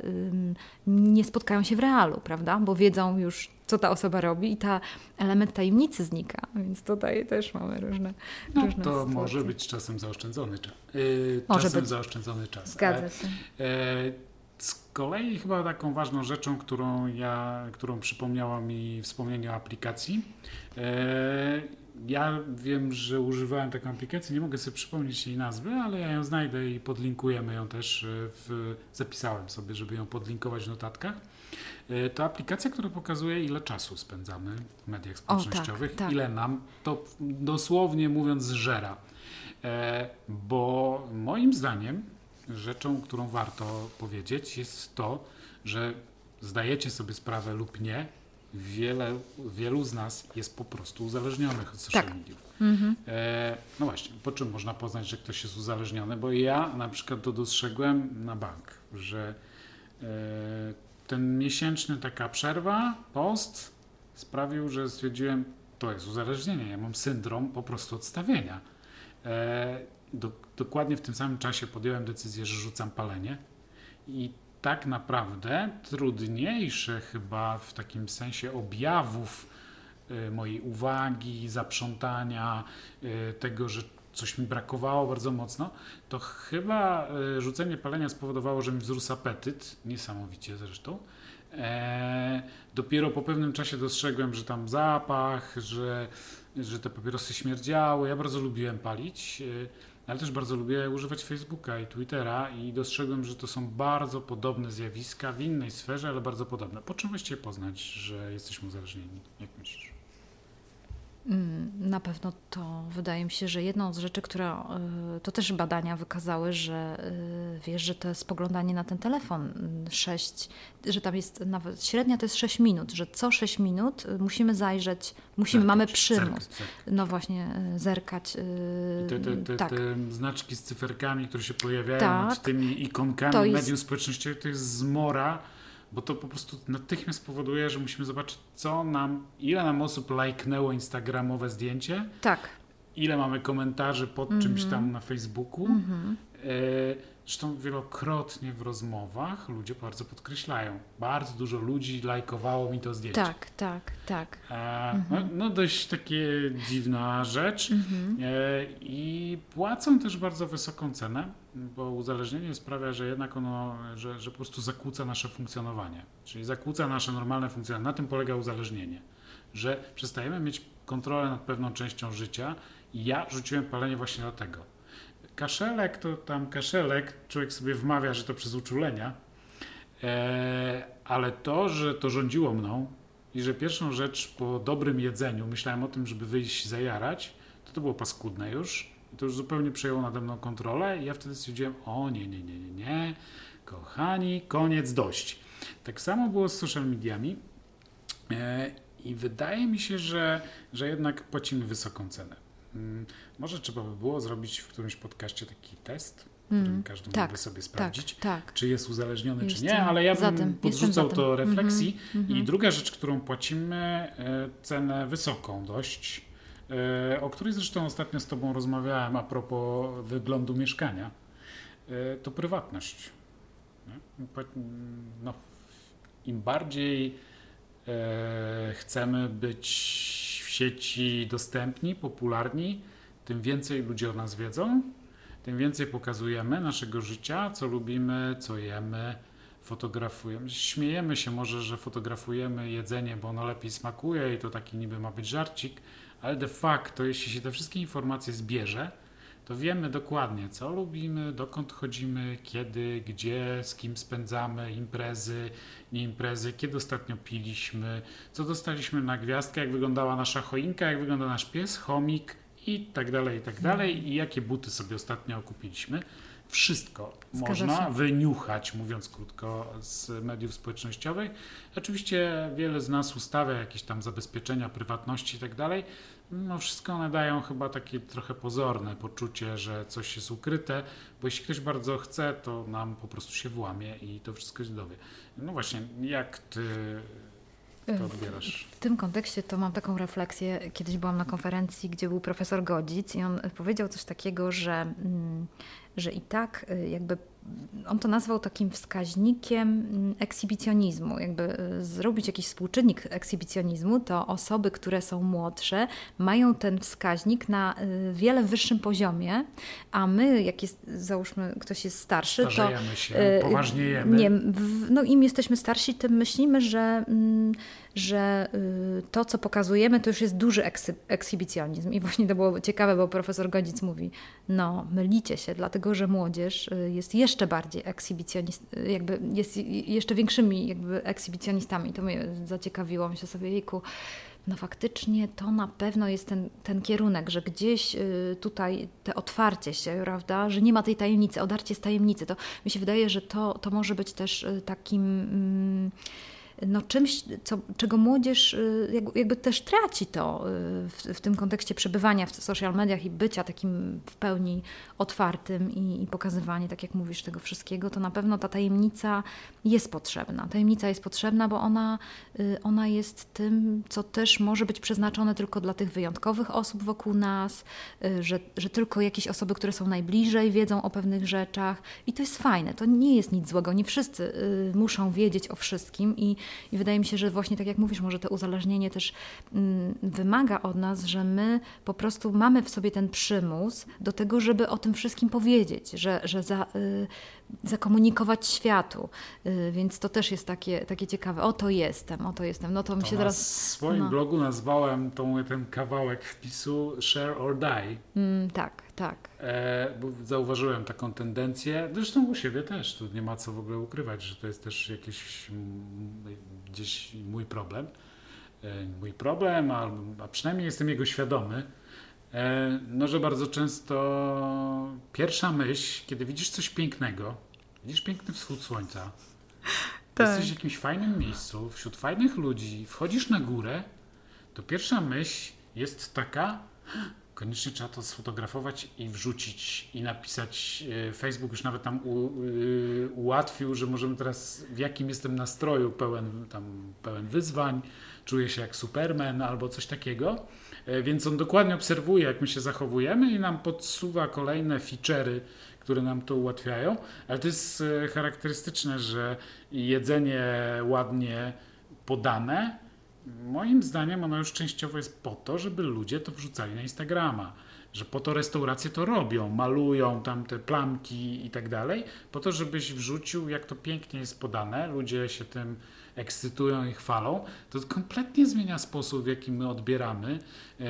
nie spotkają się w realu, prawda? Bo wiedzą już, co ta osoba robi i ta element tajemnicy znika. Więc tutaj też mamy różne, no, różne to sytuacje. może być czasem zaoszczędzony czas. Yy, czasem być. zaoszczędzony czas. Zgadza się. E, z kolei chyba taką ważną rzeczą, którą ja, którą przypomniała mi wspomnienie o aplikacji, e, ja wiem, że używałem taką aplikację, nie mogę sobie przypomnieć jej nazwy, ale ja ją znajdę i podlinkujemy ją też, e, w, zapisałem sobie, żeby ją podlinkować w notatkach. E, to aplikacja, która pokazuje, ile czasu spędzamy w mediach społecznościowych, o, tak, tak. ile nam to dosłownie mówiąc żera. E, bo moim zdaniem rzeczą, którą warto powiedzieć, jest to, że zdajecie sobie sprawę lub nie, wiele, wielu z nas jest po prostu uzależnionych od social tak. mediów. Mhm. E, no właśnie, po czym można poznać, że ktoś jest uzależniony? Bo ja na przykład to dostrzegłem na bank, że e, ten miesięczny taka przerwa, post sprawił, że stwierdziłem, to jest uzależnienie. Ja mam syndrom po prostu odstawienia. E, do, dokładnie w tym samym czasie podjąłem decyzję, że rzucam palenie i tak naprawdę trudniejsze chyba w takim sensie objawów y, mojej uwagi, zaprzątania, y, tego, że coś mi brakowało bardzo mocno, to chyba y, rzucenie palenia spowodowało, że mi wzrósł apetyt, niesamowicie zresztą. E, dopiero po pewnym czasie dostrzegłem, że tam zapach, że, że te papierosy śmierdziały. Ja bardzo lubiłem palić ale też bardzo lubię używać Facebooka i Twittera i dostrzegłem, że to są bardzo podobne zjawiska w innej sferze, ale bardzo podobne. Po czym właściwie poznać, że jesteśmy uzależnieni? Jak myślisz? Mm, na pewno to wydaje mi się, że jedną z rzeczy, która y, to też badania wykazały, że y, wiesz, że to jest spoglądanie na ten telefon 6, że tam jest nawet średnia to jest 6 minut, że co 6 minut y, musimy zajrzeć, musimy, zerkać, mamy przymus. Zerkać. No właśnie, zerkać. Te, te, te, tak. te, znaczki z cyferkami, które się pojawiają tak. nad tymi ikonkami jest... mediów społecznościowych, to jest zmora bo to po prostu natychmiast powoduje, że musimy zobaczyć, co nam, ile nam osób lajknęło instagramowe zdjęcie. Tak. Ile mamy komentarzy pod mm -hmm. czymś tam na Facebooku. Mm -hmm. Zresztą wielokrotnie w rozmowach ludzie bardzo podkreślają. Bardzo dużo ludzi lajkowało mi to zdjęcie. Tak, tak, tak. E, mhm. no, no, dość takie dziwna rzecz. Mhm. E, I płacą też bardzo wysoką cenę, bo uzależnienie sprawia, że jednak ono, że, że po prostu zakłóca nasze funkcjonowanie. Czyli zakłóca nasze normalne funkcjonowanie. Na tym polega uzależnienie. Że przestajemy mieć kontrolę nad pewną częścią życia i ja rzuciłem palenie właśnie dlatego kaszelek to tam kaszelek, człowiek sobie wmawia, że to przez uczulenia, e, ale to, że to rządziło mną i że pierwszą rzecz po dobrym jedzeniu myślałem o tym, żeby wyjść zajarać, to to było paskudne już. I to już zupełnie przejęło nade mną kontrolę i ja wtedy stwierdziłem, o nie, nie, nie, nie, nie, kochani, koniec, dość. Tak samo było z social mediami e, i wydaje mi się, że, że jednak płacimy wysoką cenę. Mm, może trzeba by było zrobić w którymś podcaście taki test, w którym mm, każdy tak, mógłby sobie tak, sprawdzić, tak, tak. czy jest uzależniony, jestem czy nie, ale ja bym podrzucał to refleksji. Mm -hmm, I mm -hmm. druga rzecz, którą płacimy, e, cenę wysoką dość, o której zresztą ostatnio z Tobą rozmawiałem a propos wyglądu mieszkania, e, to prywatność. No, Im bardziej chcemy być sieci dostępni, popularni, tym więcej ludzie o nas wiedzą, tym więcej pokazujemy naszego życia, co lubimy, co jemy, fotografujemy. Śmiejemy się może, że fotografujemy jedzenie, bo ono lepiej smakuje i to taki niby ma być żarcik, ale de facto, jeśli się te wszystkie informacje zbierze, to wiemy dokładnie, co lubimy, dokąd chodzimy, kiedy, gdzie, z kim spędzamy imprezy, nie imprezy, kiedy ostatnio piliśmy, co dostaliśmy na gwiazdkę, jak wyglądała nasza choinka, jak wygląda nasz pies, chomik i tak dalej, i tak dalej, i jakie buty sobie ostatnio kupiliśmy. Wszystko Zgadza można się. wyniuchać, mówiąc krótko, z mediów społecznościowych. Oczywiście wiele z nas ustawia jakieś tam zabezpieczenia prywatności i tak dalej, no wszystko one dają chyba takie trochę pozorne poczucie, że coś jest ukryte, bo jeśli ktoś bardzo chce, to nam po prostu się włamie i to wszystko się dowie. No właśnie, jak ty to odbierasz? W tym kontekście to mam taką refleksję. Kiedyś byłam na konferencji, gdzie był profesor Godzic i on powiedział coś takiego, że, mm, że i tak y, jakby on to nazwał takim wskaźnikiem mm, ekshibicjonizmu. Jakby y, zrobić jakiś współczynnik ekshibicjonizmu, to osoby, które są młodsze, mają ten wskaźnik na y, wiele wyższym poziomie, a my, jak jest, załóżmy, ktoś jest starszy, Starzejemy to. się, poważniejemy. Nie, no im jesteśmy starsi, tym myślimy, że. Mm, że to, co pokazujemy, to już jest duży ekshibicjonizm. I właśnie to było ciekawe, bo profesor Godzic mówi, no mylicie się, dlatego że młodzież jest jeszcze bardziej ekshibicjonist, jakby jest jeszcze większymi jakby ekshibicjonistami. To mnie zaciekawiło. Myślę sobie, jejku, no faktycznie to na pewno jest ten, ten kierunek, że gdzieś y, tutaj te otwarcie się, prawda, że nie ma tej tajemnicy, odarcie z tajemnicy, to mi się wydaje, że to, to może być też y, takim... Mm, no czymś, co, czego młodzież y, jakby też traci to y, w, w, tym kontekście przebywania w social mediach i bycia takim w pełni otwartym i, i pokazywanie, tak jak mówisz, tego wszystkiego, to na pewno ta tajemnica jest potrzebna. Tajemnica jest potrzebna, bo ona, y, ona jest tym, co też może być przeznaczone tylko dla tych wyjątkowych osób wokół nas, że, że tylko jakieś osoby, które są najbliżej, wiedzą o pewnych rzeczach i to jest fajne. To nie jest nic złego. Nie wszyscy muszą wiedzieć o wszystkim i i wydaje mi się, że właśnie tak jak mówisz, może to uzależnienie też mm, wymaga od nas, że my po prostu mamy w sobie ten przymus do tego, żeby o tym wszystkim powiedzieć, że, że za, y, zakomunikować światu. Y, więc to też jest takie, takie ciekawe. Oto jestem, oto jestem. No to mi to się teraz. W swoim no. blogu nazwałem tą, ten kawałek wpisu Share or Die. Mm, tak, tak. E, bo zauważyłem taką tendencję, zresztą u siebie też, tu nie ma co w ogóle ukrywać, że to jest też jakiś gdzieś mój problem. E, mój problem, a, a przynajmniej jestem jego świadomy. E, no, że bardzo często pierwsza myśl, kiedy widzisz coś pięknego, widzisz piękny wschód słońca, tak. jesteś w jakimś fajnym miejscu, wśród fajnych ludzi, wchodzisz na górę, to pierwsza myśl jest taka, koniecznie trzeba to sfotografować i wrzucić i napisać. E, Facebook już nawet nam u, y, ułatwił, że możemy teraz w jakim jestem nastroju pełen, tam, pełen wyzwań, czuję się jak Superman albo coś takiego. E, więc on dokładnie obserwuje, jak my się zachowujemy i nam podsuwa kolejne feature'y, które nam to ułatwiają. Ale to jest e, charakterystyczne, że jedzenie ładnie podane moim zdaniem ono już częściowo jest po to, żeby ludzie to wrzucali na Instagrama. Że po to restauracje to robią, malują tam te plamki i tak dalej, po to, żebyś wrzucił, jak to pięknie jest podane, ludzie się tym ekscytują i chwalą, to kompletnie zmienia sposób, w jaki my odbieramy. E,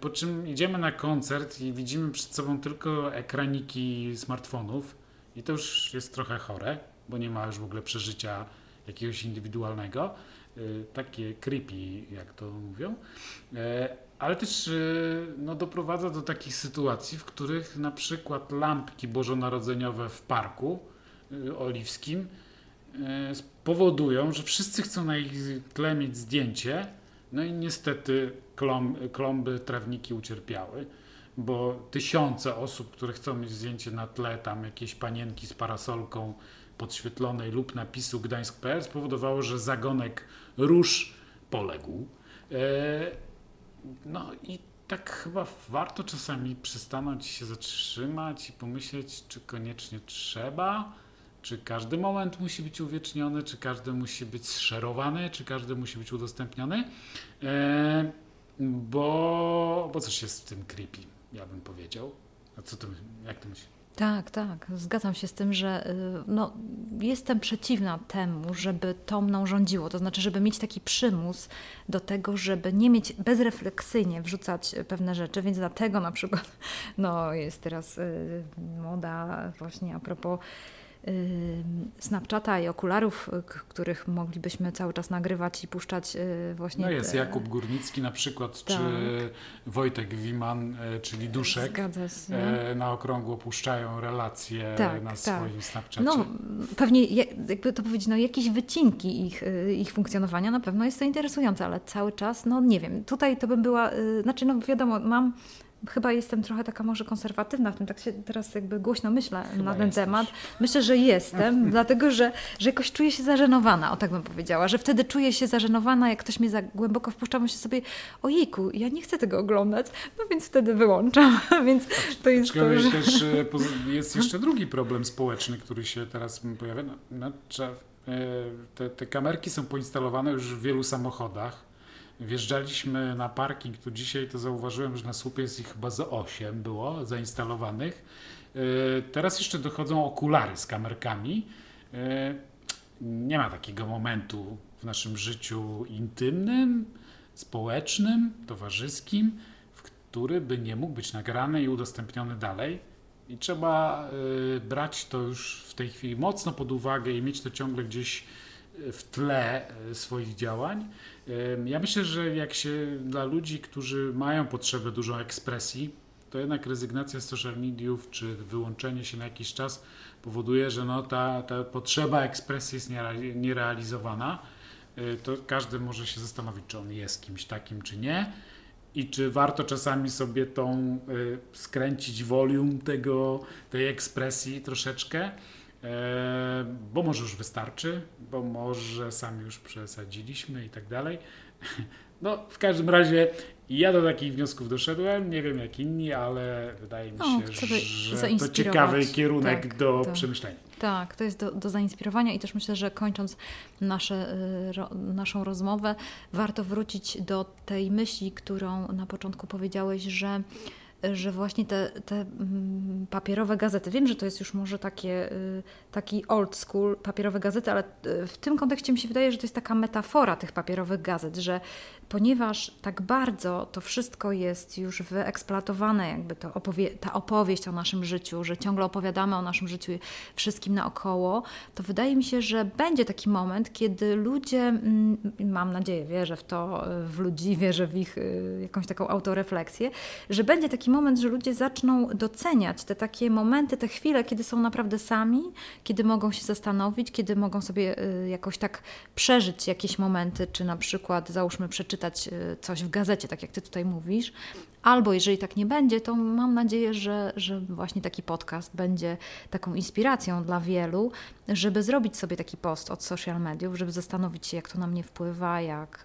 po czym idziemy na koncert i widzimy przed sobą tylko ekraniki smartfonów, i to już jest trochę chore, bo nie ma już w ogóle przeżycia jakiegoś indywidualnego. Y, takie creepy, jak to mówią, e, ale też no, doprowadza do takich sytuacji, w których na przykład lampki bożonarodzeniowe w parku oliwskim e, powodują, że wszyscy chcą na ich tle mieć zdjęcie, no i niestety klomby, trawniki ucierpiały bo tysiące osób, które chcą mieć zdjęcie na tle tam jakiejś panienki z parasolką podświetlonej lub napisu gdańsk.pl spowodowało, że zagonek róż poległ. E, no i tak chyba warto czasami przystanąć się zatrzymać i pomyśleć, czy koniecznie trzeba, czy każdy moment musi być uwieczniony, czy każdy musi być szerowany, czy każdy musi być udostępniony, e, bo, bo coś jest w tym creepy, ja bym powiedział. A co ty, jak ty myślisz? Tak, tak. Zgadzam się z tym, że y, no, jestem przeciwna temu, żeby to mną rządziło. To znaczy, żeby mieć taki przymus do tego, żeby nie mieć bezrefleksyjnie wrzucać pewne rzeczy, więc dlatego na przykład no, jest teraz y, moda właśnie a propos Snapchata i okularów, których moglibyśmy cały czas nagrywać i puszczać y, właśnie. No jest te... Jakub Górnicki na przykład, tak. czy Wojtek Wiman, e, czyli Duszek. Się. E, na okrągło puszczają relacje tak, na tak. swoim Snapchacie. No pewnie, jakby to powiedzieć, no jakieś wycinki ich, y, ich funkcjonowania, na pewno jest to interesujące, ale cały czas, no nie wiem, tutaj to bym była, y, znaczy no wiadomo, mam chyba jestem trochę taka może konserwatywna w tym, tak się teraz jakby głośno myślę chyba na ten jesteś. temat. Myślę, że jestem, dlatego że, że jakoś czuję się zażenowana, o tak bym powiedziała, że wtedy czuję się zażenowana, jak ktoś mnie za głęboko wpuszcza, myślę sobie, ojejku, ja nie chcę tego oglądać, no więc wtedy wyłączam, więc to jest to, że... też e, jest jeszcze drugi problem społeczny, który się teraz pojawia. No, no, te, te kamerki są poinstalowane już w wielu samochodach, Wjeżdżaliśmy na parking tu dzisiaj, to zauważyłem, że na słupie jest ich chyba za 8 było zainstalowanych. E, teraz jeszcze dochodzą okulary z kamerkami. E, nie ma takiego momentu w naszym życiu intymnym, społecznym, towarzyskim, w który by nie mógł być nagrany i udostępniony dalej. I trzeba y, brać to już w tej chwili mocno pod uwagę i mieć to ciągle gdzieś w tle swoich działań. Ja myślę, że jak się dla ludzi, którzy mają potrzebę dużą ekspresji, to jednak rezygnacja z social mediów czy wyłączenie się na jakiś czas powoduje, że no ta, ta potrzeba ekspresji jest nierealizowana. Y, to każdy może się zastanowić, czy on jest kimś takim, czy nie. I czy warto czasami sobie tą y, skręcić volume tego, tej ekspresji troszeczkę, e, bo może już wystarczy, bo może sami już przesadziliśmy i tak dalej. No, w każdym razie ja do takich wniosków doszedłem, nie wiem jak inni, ale wydaje mi się, że to ciekawy kierunek tak, do przemyślenia. Tak, to jest do, do zainspirowania i też myślę, że kończąc nasze, y, ro, naszą rozmowę, warto wrócić do tej myśli, którą na początku powiedziałeś, że że właśnie te, te mm, papierowe gazety, wiem, że to jest już może takie, y, taki old school papierowe gazety, ale y, w tym kontekście mi się wydaje, że to jest taka metafora tych papierowych gazet, że ponieważ tak bardzo to wszystko jest już wyeksploatowane, jakby to opowie ta opowieść o naszym życiu, że ciągle opowiadamy o naszym życiu wszystkim naokoło, to wydaje mi się, że będzie taki moment, kiedy ludzie, mm, mam nadzieję, wierzę w to, w ludzi, wierzę w ich y, jakąś taką autorefleksję, że będzie taki moment, że ludzie zaczną doceniać te takie momenty, te chwile, kiedy są naprawdę sami, kiedy mogą się zastanowić, kiedy mogą sobie y, jakoś tak przeżyć jakieś momenty, czy na przykład załóżmy przeczytać e, coś w gazecie, tak jak Ty tutaj mówisz. Albo jeżeli tak nie będzie, to mam nadzieję, że, że właśnie taki podcast będzie taką inspiracją dla wielu, żeby zrobić sobie taki post od social mediów, żeby zastanowić się, jak to na mnie wpływa, jak,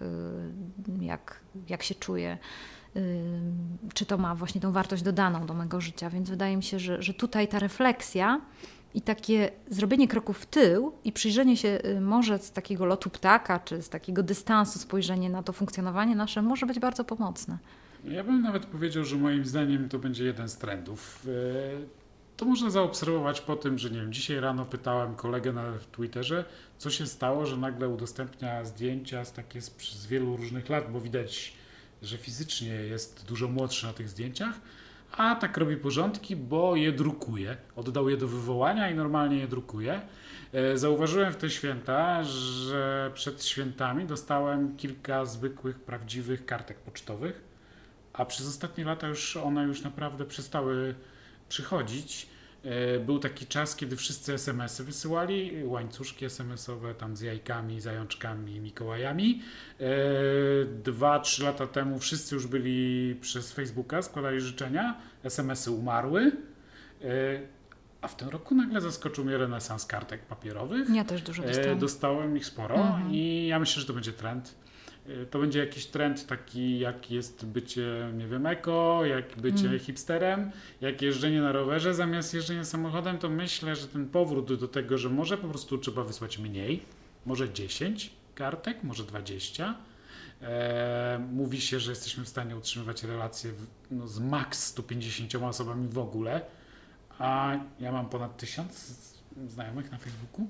e, jak, jak się czuję e, czy to ma właśnie tą wartość dodaną do mojego życia. Więc wydaje mi się, że, że tutaj ta refleksja i takie zrobienie kroku w tył i przyjrzenie się y, może z takiego lotu ptaka, czy z takiego dystansu, spojrzenie na to funkcjonowanie nasze może być bardzo pomocne. Ja bym nawet powiedział, że moim zdaniem to będzie jeden z trendów. E, to można zaobserwować po tym, że nie wiem, dzisiaj rano pytałem kolegę na Twitterze, co się stało, że nagle udostępnia zdjęcia z takie z, z wielu różnych lat, bo widać, że fizycznie jest dużo młodszy na tych zdjęciach a tak robi porządki, bo je drukuje. Oddał je do wywołania i normalnie je drukuje. E, zauważyłem w te święta, że przed świętami dostałem kilka zwykłych, prawdziwych kartek pocztowych, a przez ostatnie lata już one już naprawdę przestały przychodzić. E, był taki czas, kiedy wszyscy SMS-y wysyłali, łańcuszki SMS-owe tam z jajkami, zajączkami, Mikołajami. E, dwa, trzy lata temu wszyscy już byli przez Facebooka, składali życzenia, SMS-y umarły. E, a w tym roku nagle zaskoczył mnie renesans kartek papierowych. Ja też dużo dostałem. Dostałem ich sporo mhm. i ja myślę, że to będzie trend to będzie jakiś trend taki, jak jest bycie, nie wiem, eko, jak bycie mm. hipsterem, jak jeżdżenie na rowerze zamiast jeżdżenia samochodem, to myślę, że ten powrót do tego, że może po prostu trzeba wysłać mniej, może 10 kartek, może 20. E, mówi się, że jesteśmy w stanie utrzymywać relacje w, no, z maks 150 osobami w ogóle, a ja mam ponad 1000 znajomych na Facebooku,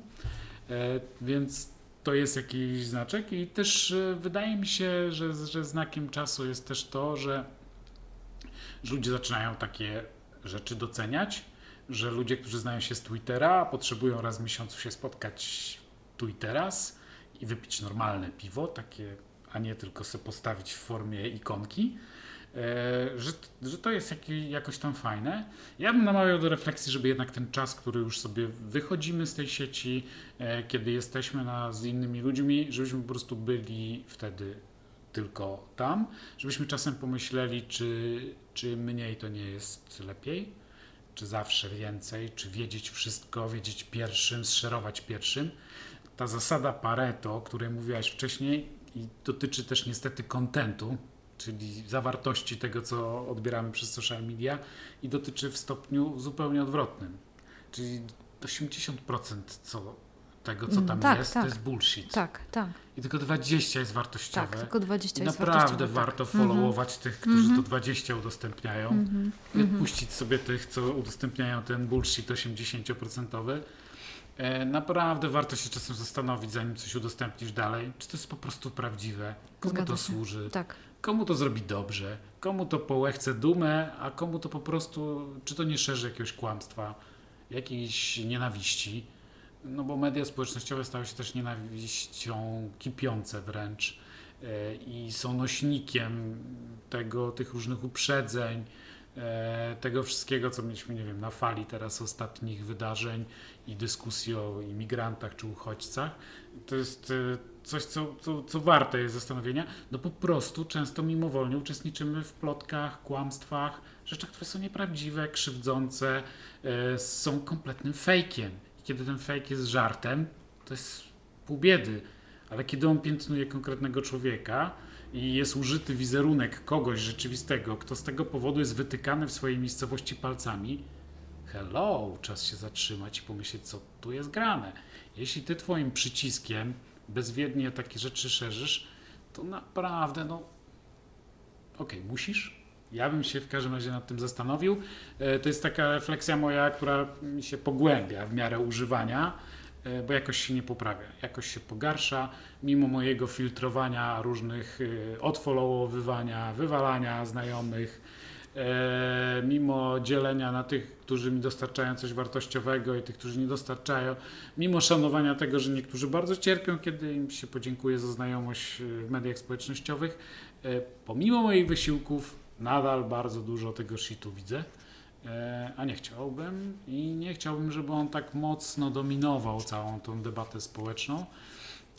e, więc to jest jakiś znaczek i też e, wydaje mi się, że, że znakiem czasu jest też to, że, że ludzie zaczynają takie rzeczy doceniać, że ludzie, którzy znają się z Twittera, potrzebują raz w miesiącu się spotkać tu i teraz i wypić normalne piwo, takie, a nie tylko sobie postawić w formie ikonki. E, że, że to jest jakoś tam fajne. Ja bym namawiał do refleksji, żeby jednak ten czas, który już sobie wychodzimy z tej sieci, e, kiedy jesteśmy na, z innymi ludźmi, żebyśmy po prostu byli wtedy tylko tam, żebyśmy czasem pomyśleli, czy, czy mniej to nie jest lepiej, czy zawsze więcej, czy wiedzieć wszystko, wiedzieć pierwszym, szerować pierwszym. Ta zasada Pareto, o której mówiłaś wcześniej, i dotyczy też niestety kontentu, czyli zawartości tego, co odbieramy przez social media i dotyczy w stopniu zupełnie odwrotnym. Czyli 80% co, tego, co mm, tam tak, jest, tak. to jest bullshit. Tak, tak. I tylko 20 jest wartościowe. Tak, tylko 20 I jest naprawdę warto tak. followować mm -hmm. tych, którzy mm -hmm. to 20 udostępniają mm -hmm. i odpuścić sobie tych, co udostępniają ten bullshit 80%. E, naprawdę warto się czasem zastanowić, zanim coś udostępnisz dalej, czy to jest po prostu prawdziwe, komu to służy, tak. Komu to zrobi dobrze, komu to połechce dumę, a komu to po prostu, czy to nie szerzy jakiegoś kłamstwa, jakiejś nienawiści. No bo media społecznościowe stały się też nienawiścią kipiące wręcz e, i są nośnikiem tego, tych różnych uprzedzeń, e, tego wszystkiego, co mieliśmy, nie wiem, na fali teraz ostatnich wydarzeń i dyskusji o imigrantach czy uchodźcach. To jest e, coś, co, co, co warte jest zastanowienia. No po prostu często mimowolnie uczestniczymy w plotkach, kłamstwach, rzeczach, które są nieprawdziwe, krzywdzące, są kompletnym fejkiem kiedy ten fake jest żartem, to jest pół biedy. Ale kiedy on piętnuje konkretnego człowieka i jest użyty wizerunek kogoś rzeczywistego, kto z tego powodu jest wytykany w swojej miejscowości palcami, hello, czas się zatrzymać i pomyśleć, co tu jest grane. Jeśli ty twoim przyciskiem bezwiednie takie rzeczy szerzysz, to naprawdę, no, okej, okay, musisz, ja bym się w każdym razie nad tym zastanowił. E, to jest taka refleksja moja, która mi się pogłębia w miarę używania, e, bo jakoś się nie poprawia, jakoś się pogarsza, mimo mojego filtrowania różnych e, odfollowowywania, wywalania znajomych, mimo dzielenia na tych, którzy mi dostarczają coś wartościowego i tych, którzy nie dostarczają, mimo szanowania tego, że niektórzy bardzo cierpią, kiedy im się podziękuję za znajomość w mediach społecznościowych, pomimo moich wysiłków nadal bardzo dużo tego shitu widzę, e, a nie chciałbym i nie chciałbym, żeby on tak mocno dominował całą tą debatę społeczną,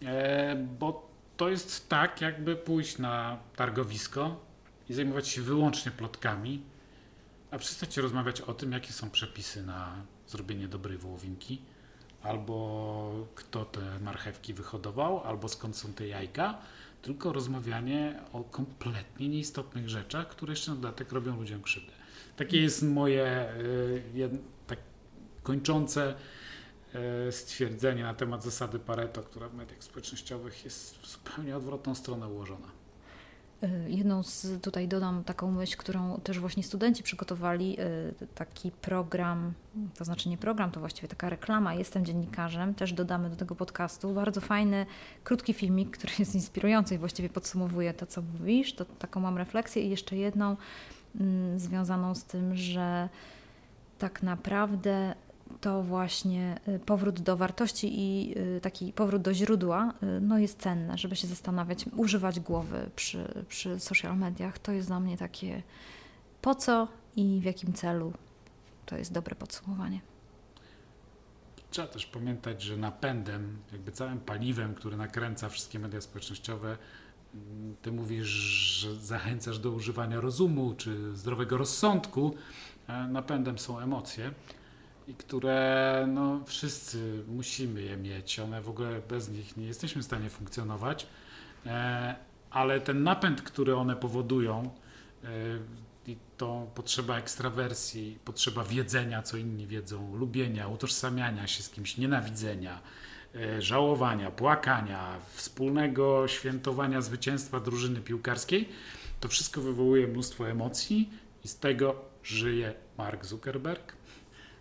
e, bo to jest tak, jakby pójść na targowisko i zajmować się wyłącznie plotkami, a przestać rozmawiać o tym, jakie są przepisy na zrobienie dobrej wołowinki, albo kto te marchewki wyhodował, albo skąd są te jajka, tylko rozmawianie o kompletnie nieistotnych rzeczach, które jeszcze na dodatek robią ludziom krzywdę. Takie jest moje y, tak kończące y, stwierdzenie na temat zasady Pareto, która w mediach społecznościowych jest w zupełnie odwrotną stronę ułożona. Y, jedną z, tutaj dodam taką myśl, którą też właśnie studenci przygotowali, y, taki program, to znaczy nie program, to właściwie taka reklama, jestem dziennikarzem, też dodamy do tego podcastu, bardzo fajny, krótki filmik, który jest inspirujący i właściwie podsumowuje to, co mówisz, to taką mam refleksję i jeszcze jedną mm, związaną z tym, że tak naprawdę to właśnie y, powrót do wartości i y, taki powrót do źródła y, no jest cenne, żeby się zastanawiać, używać głowy przy, przy social mediach. To jest dla mnie takie po co i w jakim celu. To jest dobre podsumowanie. Trzeba też pamiętać, że napędem, jakby całym paliwem, które nakręca wszystkie media społecznościowe, mm, ty mówisz, że zachęcasz do używania rozumu czy zdrowego rozsądku. Napędem są emocje i które no, wszyscy musimy je mieć. One w ogóle bez nich nie jesteśmy w stanie funkcjonować, e, ale ten napęd, który one powodują, e, i to potrzeba ekstrawersji, potrzeba wiedzenia, co inni wiedzą, lubienia, utożsamiania się z kimś, nienawidzenia, e, żałowania, płakania, wspólnego świętowania zwycięstwa drużyny piłkarskiej, to wszystko wywołuje mnóstwo emocji i z tego żyje Mark Zuckerberg,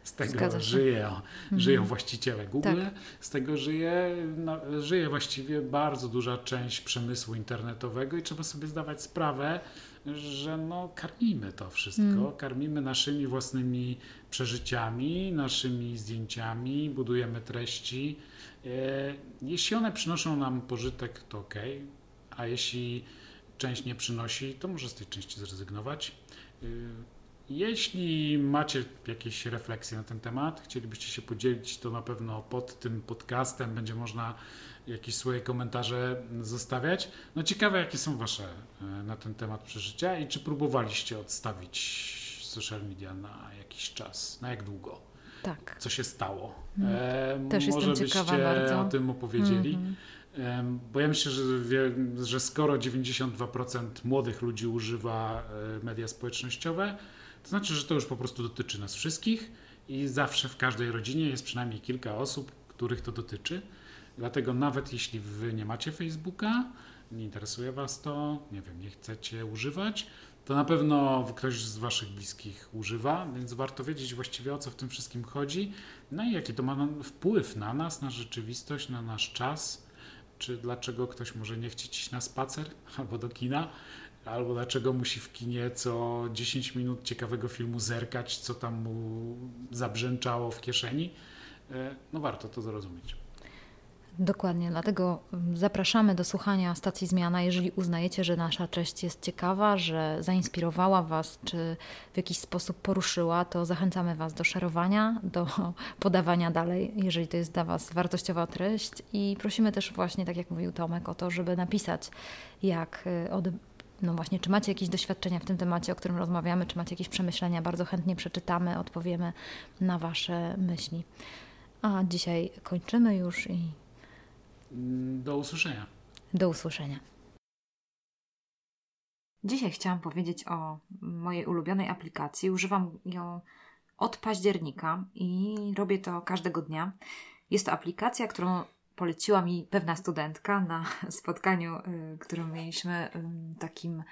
z tego żyje, mhm. żyją właściciele Google, tak. z tego żyje, no, żyje właściwie bardzo duża część przemysłu internetowego i trzeba sobie zdawać sprawę, że no, karmimy to wszystko, mm. karmimy naszymi własnymi przeżyciami, naszymi zdjęciami, budujemy treści. E, jeśli one przynoszą nam pożytek, to ok, a jeśli część nie przynosi, to może z tej części zrezygnować. Jeśli macie jakieś refleksje na ten temat, chcielibyście się podzielić, to na pewno pod tym podcastem będzie można jakieś swoje komentarze zostawiać. No ciekawe, jakie są Wasze e, na ten temat przeżycia i czy próbowaliście odstawić social media na jakiś czas, na jak długo? Tak. Co się stało? E, Też może jestem byście bardzo. o tym opowiedzieli. Mm -hmm. Bo ja myślę, że, że skoro 92% młodych ludzi używa e, media społecznościowe, to znaczy, że to już po prostu dotyczy nas wszystkich i zawsze w każdej rodzinie jest przynajmniej kilka osób, których to dotyczy. Dlatego nawet jeśli wy nie macie Facebooka, nie interesuje was to, nie wiem, nie chcecie używać, to na pewno ktoś z Waszych bliskich używa, więc warto wiedzieć właściwie o co w tym wszystkim chodzi, no i jaki to ma wpływ na nas, na rzeczywistość, na nasz czas, czy dlaczego ktoś może nie chcieć iść na spacer albo do kina, albo dlaczego musi w kinie co 10 minut ciekawego filmu zerkać, co tam mu zabrzęczało w kieszeni. E, no warto to zrozumieć. Dokładnie, dlatego mm, zapraszamy do słuchania stacji Zmiana, jeżeli uznajecie, że nasza treść jest ciekawa, że zainspirowała Was, czy w jakiś sposób poruszyła, to zachęcamy Was do szerowania, do podawania dalej, jeżeli to jest dla Was wartościowa treść i prosimy też właśnie, tak jak mówił Tomek, o to, żeby napisać, jak y, od no właśnie, czy macie jakieś doświadczenia w tym temacie, o którym rozmawiamy, czy macie jakieś przemyślenia, bardzo chętnie przeczytamy, odpowiemy na Wasze myśli. A dzisiaj kończymy już i do usłyszenia. Do usłyszenia. Dzisiaj chciałam powiedzieć o mojej ulubionej aplikacji. Używam ją od października i robię to każdego dnia. Jest to aplikacja, którą poleciła mi pewna studentka na spotkaniu, y, które mieliśmy takim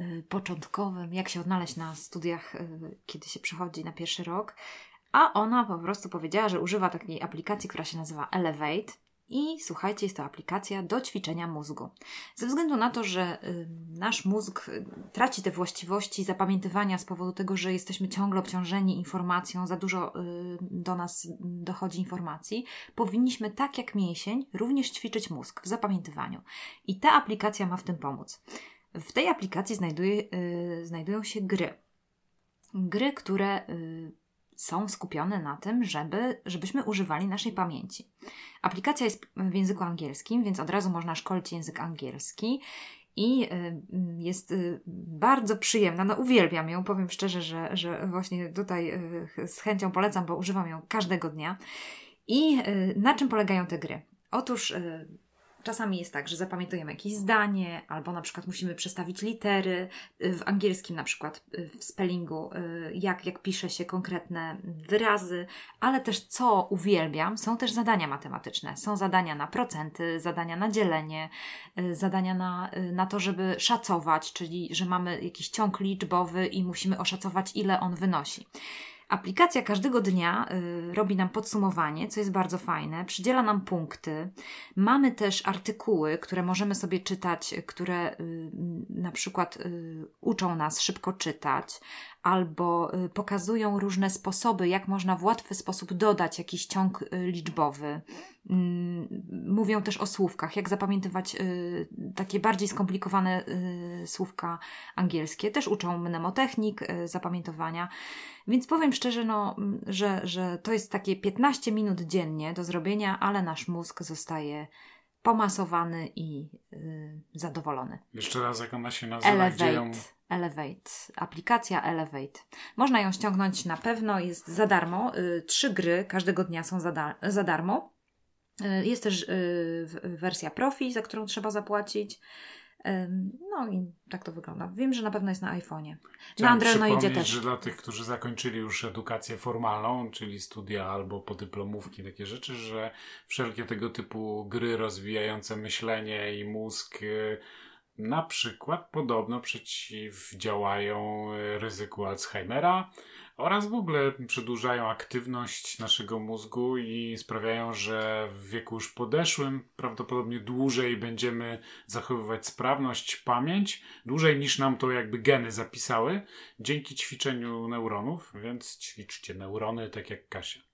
y, początkowym, jak się odnaleźć na studiach, y, kiedy się przychodzi na pierwszy rok. A ona po prostu powiedziała, że używa takiej aplikacji, która się nazywa Elevate. I słuchajcie, jest to aplikacja do ćwiczenia mózgu. Ze względu na to, że y, nasz mózg y, traci te właściwości zapamiętywania z powodu tego, że jesteśmy ciągle obciążeni informacją, za dużo y, do nas dochodzi informacji, powinniśmy tak jak mięsień również ćwiczyć mózg w zapamiętywaniu. I ta aplikacja ma w tym pomóc. W tej aplikacji znajduje, znajdują się gry. Gry, które są skupione na tym, żeby, żebyśmy używali naszej pamięci. Aplikacja jest w języku angielskim, więc od razu można szkolić język angielski i y, jest y, bardzo przyjemna. No, uwielbiam ją, powiem szczerze, że, że właśnie tutaj y, z chęcią polecam, bo używam ją każdego dnia. I na czym polegają te gry? Otóż Czasami jest tak, że zapamiętujemy jakieś zdanie, albo na przykład musimy przestawić litery. W angielskim, na przykład w spellingu, jak, jak pisze się konkretne wyrazy, ale też co uwielbiam, są też zadania matematyczne. Są zadania na procenty, zadania na dzielenie, zadania na, na to, żeby szacować, czyli że mamy jakiś ciąg liczbowy i musimy oszacować, ile on wynosi. Aplikacja każdego dnia y, robi nam podsumowanie, co jest bardzo fajne, przydziela nam punkty. Mamy też artykuły, które możemy sobie czytać, które y, na przykład y, uczą nas szybko czytać, albo y, pokazują różne sposoby, jak można w łatwy sposób dodać jakiś ciąg y, liczbowy. Mm, mówią też o słówkach, jak zapamiętywać y, takie bardziej skomplikowane słówka angielskie. Też uczą mnemotechnik, zapamiętowania. Więc powiem szczerze, no, że, że to jest takie 15 minut dziennie do zrobienia, ale nasz mózg zostaje pomasowany i zadowolony. Jeszcze raz, jak ona się nazywa? Elevate. Ją... Elevate. Aplikacja Elevate. Można ją ściągnąć na pewno, jest za darmo. Y, trzy gry każdego dnia są za, da za darmo. Y, jest też y, wersja profi, za którą trzeba zapłacić. No i tak to wygląda. Wiem, że na pewno jest na iPhone'ie. Na Androidzie też. że dla tych, którzy zakończyli już edukację formalną, czyli studia albo podyplomówki, takie rzeczy, że wszelkie tego typu gry rozwijające myślenie i mózg na przykład podobno przeciwdziałają e, ryzyku Alzheimera oraz w ogóle przedłużają aktywność naszego mózgu i sprawiają, że w wieku już podeszłym prawdopodobnie dłużej będziemy zachowywać sprawność, pamięć, dłużej niż nam to jakby geny zapisały, dzięki ćwiczeniu neuronów, więc ćwiczcie neurony tak jak Kasia.